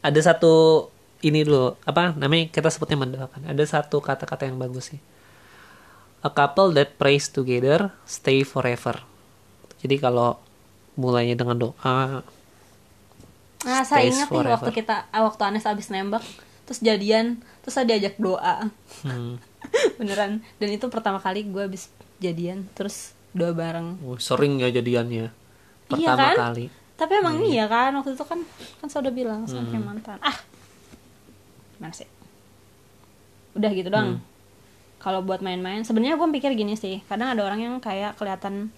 B: Ada satu ini dulu apa namanya kita sebutnya mendoakan. Ada satu kata-kata yang bagus sih. A couple that prays together stay forever. Jadi kalau mulainya dengan doa,
A: Nah, saya ingat nih waktu kita, ah, waktu Anes abis nembak Terus jadian, terus saya diajak doa.
B: Hmm, [laughs]
A: Beneran, dan itu pertama kali gue abis jadian Terus doa bareng.
B: Wah, sering ya jadiannya.
A: Iya
B: Pertama
A: kan?
B: kali.
A: Tapi emang iya kan, waktu itu kan Kan saya udah bilang sama kayak mantan. Ah, gimana sih? Udah gitu doang Kalau buat main-main, sebenarnya gue pikir gini sih Kadang ada orang yang kayak kelihatan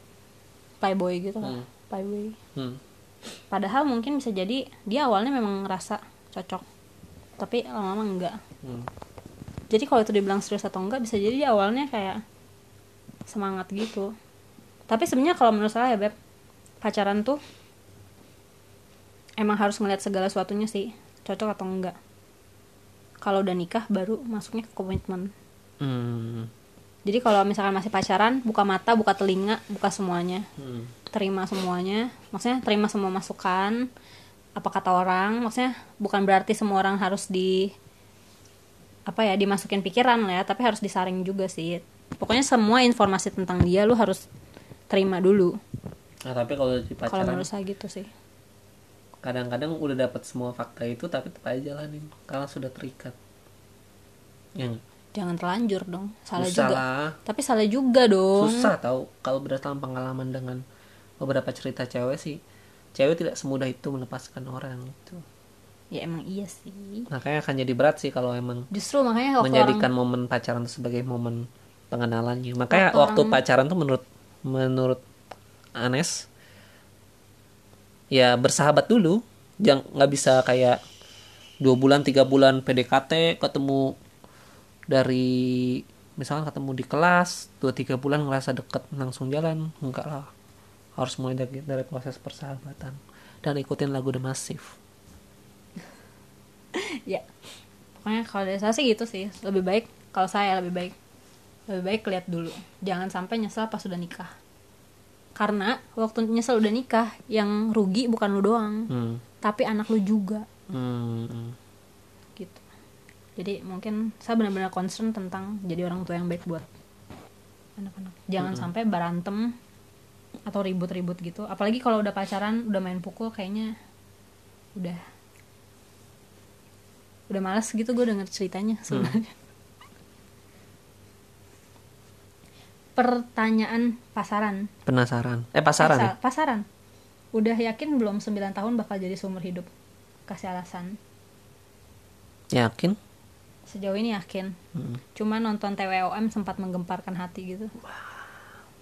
A: playboy gitu lah
B: Hmm.
A: Playboy
B: Hmm.
A: Padahal mungkin bisa jadi dia awalnya memang ngerasa cocok, tapi lama-lama enggak.
B: Hmm.
A: Jadi kalau itu dibilang serius atau enggak bisa jadi dia awalnya kayak semangat gitu. Tapi sebenarnya kalau menurut saya ya beb, pacaran tuh emang harus ngeliat segala sesuatunya sih, cocok atau enggak. Kalau udah nikah baru masuknya ke komitmen.
B: Hmm.
A: Jadi kalau misalkan masih pacaran, buka mata, buka telinga, buka semuanya.
B: Hmm.
A: terima semuanya maksudnya terima semua masukan apa kata orang maksudnya bukan berarti semua orang harus di apa ya dimasukin pikiran lah ya tapi harus disaring juga sih pokoknya semua informasi tentang dia lu harus terima dulu
B: Nah, tapi kalau di
A: kalau
B: pacaran
A: menurut saya gitu sih
B: kadang-kadang udah dapat semua fakta itu tapi tetap aja jalanin karena sudah terikat. Ya?
A: Jangan terlanjur dong. Salah
B: Susah
A: juga.
B: lah.
A: tapi salah juga dong.
B: Susah tahu kalau berdasarkan pengalaman dengan beberapa cerita cewek sih cewek tidak semudah itu melepaskan orang itu
A: ya emang iya sih.
B: Makanya akan jadi berat sih kalau emang
A: justru makanya
B: menjadikan
A: orang
B: momen pacaran itu sebagai momen pengenalannya. Makanya
A: Waktu
B: waktu,
A: orang-
B: pacaran tuh menurut menurut Anes ya bersahabat dulu. Jangan nggak bisa kayak dua bulan tiga bulan PDKT ketemu dari misalkan ketemu di kelas dua tiga bulan ngerasa deket langsung jalan. Enggak lah. Harus mulai dari, dari proses persahabatan. Dan ikutin lagu The Massive. [laughs]
A: Ya. Pokoknya kalau dari saya sih gitu sih. Lebih baik kalau saya lebih baik. Lebih baik lihat dulu. Jangan sampai nyesel pas sudah nikah. Karena waktu nyesel udah nikah yang rugi bukan lu doang.
B: Hmm.
A: tapi anak lu juga.
B: Hmm, hmm.
A: Jadi mungkin saya benar-benar concern tentang jadi orang tua yang baik buat anak-anak. Jangan sampai berantem atau ribut-ribut gitu. Apalagi kalau udah pacaran udah main pukul kayaknya udah udah males gitu gue denger ceritanya sebenarnya. Pertanyaan pasaran.
B: Penasaran. Eh pasaran ya?
A: Pasal- pasaran. Udah yakin belum 9 tahun bakal jadi seumur hidup? Kasih alasan.
B: Yakin
A: sejauh ini yakin.
B: Hmm.
A: cuma nonton TWOM sempat menggemparkan hati gitu.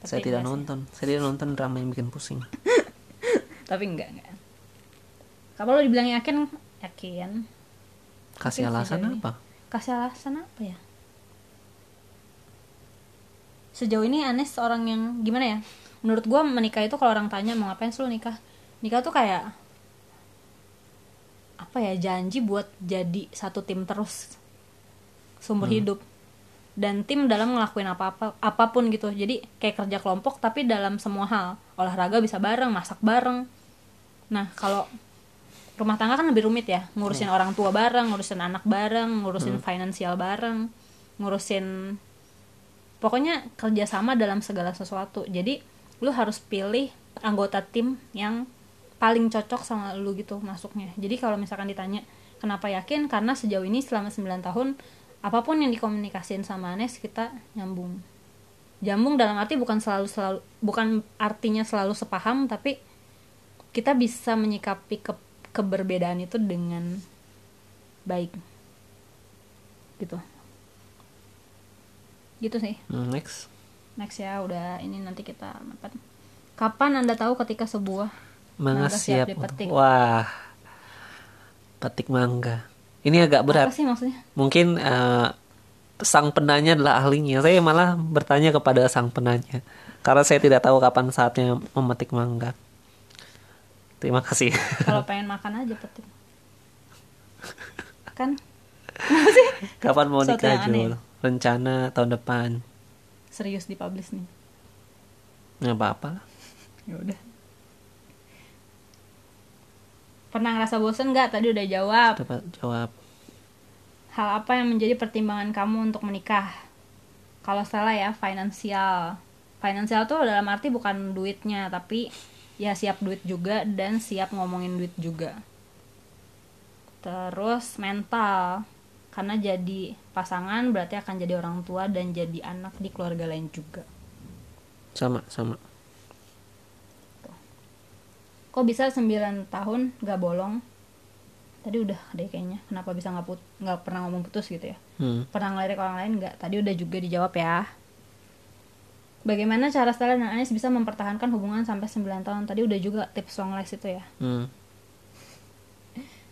A: Tapi
B: saya tidak
A: sih.
B: nonton. Saya tidak nonton drama yang bikin pusing. [laughs]
A: Tapi enggak enggak. Kalau lo dibilang yakin yakin.
B: Kasih
A: Tapi
B: alasan
A: ini-
B: apa?
A: Kasih alasan apa ya? Sejauh ini Anes orang yang gimana ya? Menurut gua menikah itu kalau orang tanya mau ngapain sih lu nikah? Nikah tuh kayak apa ya janji buat jadi satu tim terus seumur hidup. Dan tim dalam ngelakuin apa-apa apa pun gitu. Jadi kayak kerja kelompok tapi dalam semua hal. Olahraga bisa bareng masak bareng. Nah kalau rumah tangga kan lebih rumit ya. Ngurusin orang tua bareng ngurusin anak bareng ngurusin finansial bareng ngurusin pokoknya kerjasama dalam segala sesuatu. Jadi lu harus pilih anggota tim yang paling cocok sama lu gitu masuknya. Jadi kalau misalkan ditanya kenapa yakin? Karena sejauh ini selama 9 tahun apa pun yang dikomunikasiin sama Anes kita nyambung. Nyambung dalam arti bukan selalu selalu bukan artinya selalu sepaham tapi kita bisa menyikapi ke, keberbedaan itu dengan baik. Gitu. Gitu sih.
B: Hmm, next.
A: Next ya udah ini nanti kita dapat kapan anda tahu ketika sebuah
B: Mangga
A: siap
B: siap,
A: dipetik.
B: wah. Petik mangga ini agak berat.
A: Apa sih maksudnya?
B: Mungkin eh, sang penanya adalah ahlinya. Saya malah bertanya kepada sang penanya. Karena saya tidak tahu kapan saatnya memetik mangga. Terima kasih.
A: Kalau pengen makan aja petik. Kan? [laughs]
B: Kapan mau nikah. Jul? rencana tahun depan.
A: Serius dipublish nih.
B: Nggak apa-apa lah.
A: Ya udah pernah ngerasa bosen nggak? Tadi udah jawab.
B: Dapat jawab.
A: Hal apa yang menjadi pertimbangan kamu untuk menikah? Kalau salah ya finansial. Finansial tuh dalam arti bukan duitnya tapi ya siap duit juga dan siap ngomongin duit juga. Terus mental. Karena jadi pasangan berarti akan jadi orang tua dan jadi anak di keluarga lain juga.
B: Sama sama
A: kok bisa 9 tahun gak bolong tadi udah deh kayaknya kenapa bisa nggak put nggak pernah ngomong putus gitu ya
B: hmm.
A: pernah ngelirik orang lain nggak tadi udah juga dijawab ya bagaimana cara Stella dan Anies bisa mempertahankan hubungan sampai 9 tahun tadi udah juga tips long last itu ya
B: Hmm.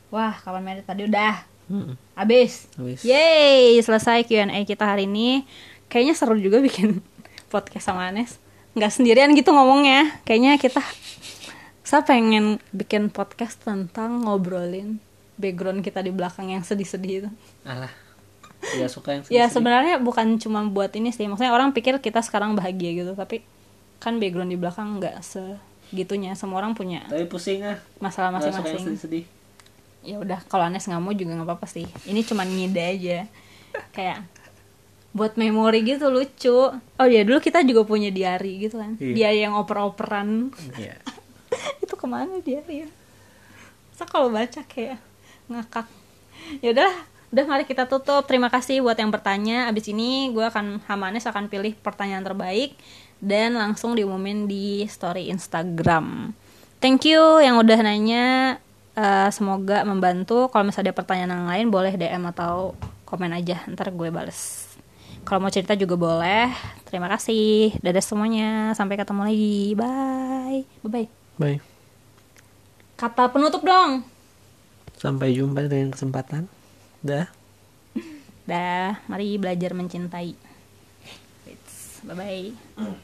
A: wah kapan merit tadi udah
B: Hmm.
A: habis
B: Habis.
A: Yeay, selesai Q&A kita hari ini. Kayaknya seru juga bikin [laughs] podcast sama Anes. Nggak sendirian gitu ngomongnya. Kayaknya kita saya pengen bikin podcast tentang ngobrolin background kita di belakang yang sedih-sedih itu.
B: alah ya suka yang
A: Ya
B: sedih-sedih.
A: sebenarnya bukan cuma buat ini sih. Maksudnya orang pikir kita sekarang bahagia gitu, tapi kan background di belakang nggak segitunya. Semua orang punya
B: tapi pusing ah
A: masalah masing-masing.
B: sedih-sedih
A: ya udah kalau Anes nggak mau juga nggak apa-apa sih ini cuma ngide aja kayak buat memori gitu lucu oh ya dulu kita juga punya diary gitu kan
B: Iya.
A: diary yang oper-operan
B: Iya. [laughs]
A: itu ke mana diary ya Masa kalau baca kayak ngakak. Ya udah udah mari kita tutup. Terima kasih buat yang bertanya. Abis ini gue akan Hamanes akan pilih pertanyaan terbaik dan langsung diumumin di story Instagram. Thank you yang udah nanya. Eh, semoga membantu. Kalau misalnya ada pertanyaan yang lain boleh DM atau komen aja. Ntar gue bales. Kalau mau cerita juga boleh. Terima kasih. Dadah semuanya. Sampai ketemu lagi. Bye. Bye bye
B: bye.
A: Kata penutup dong.
B: Sampai jumpa dengan kesempatan. Dah.
A: Dah mari belajar mencintai. Bye bye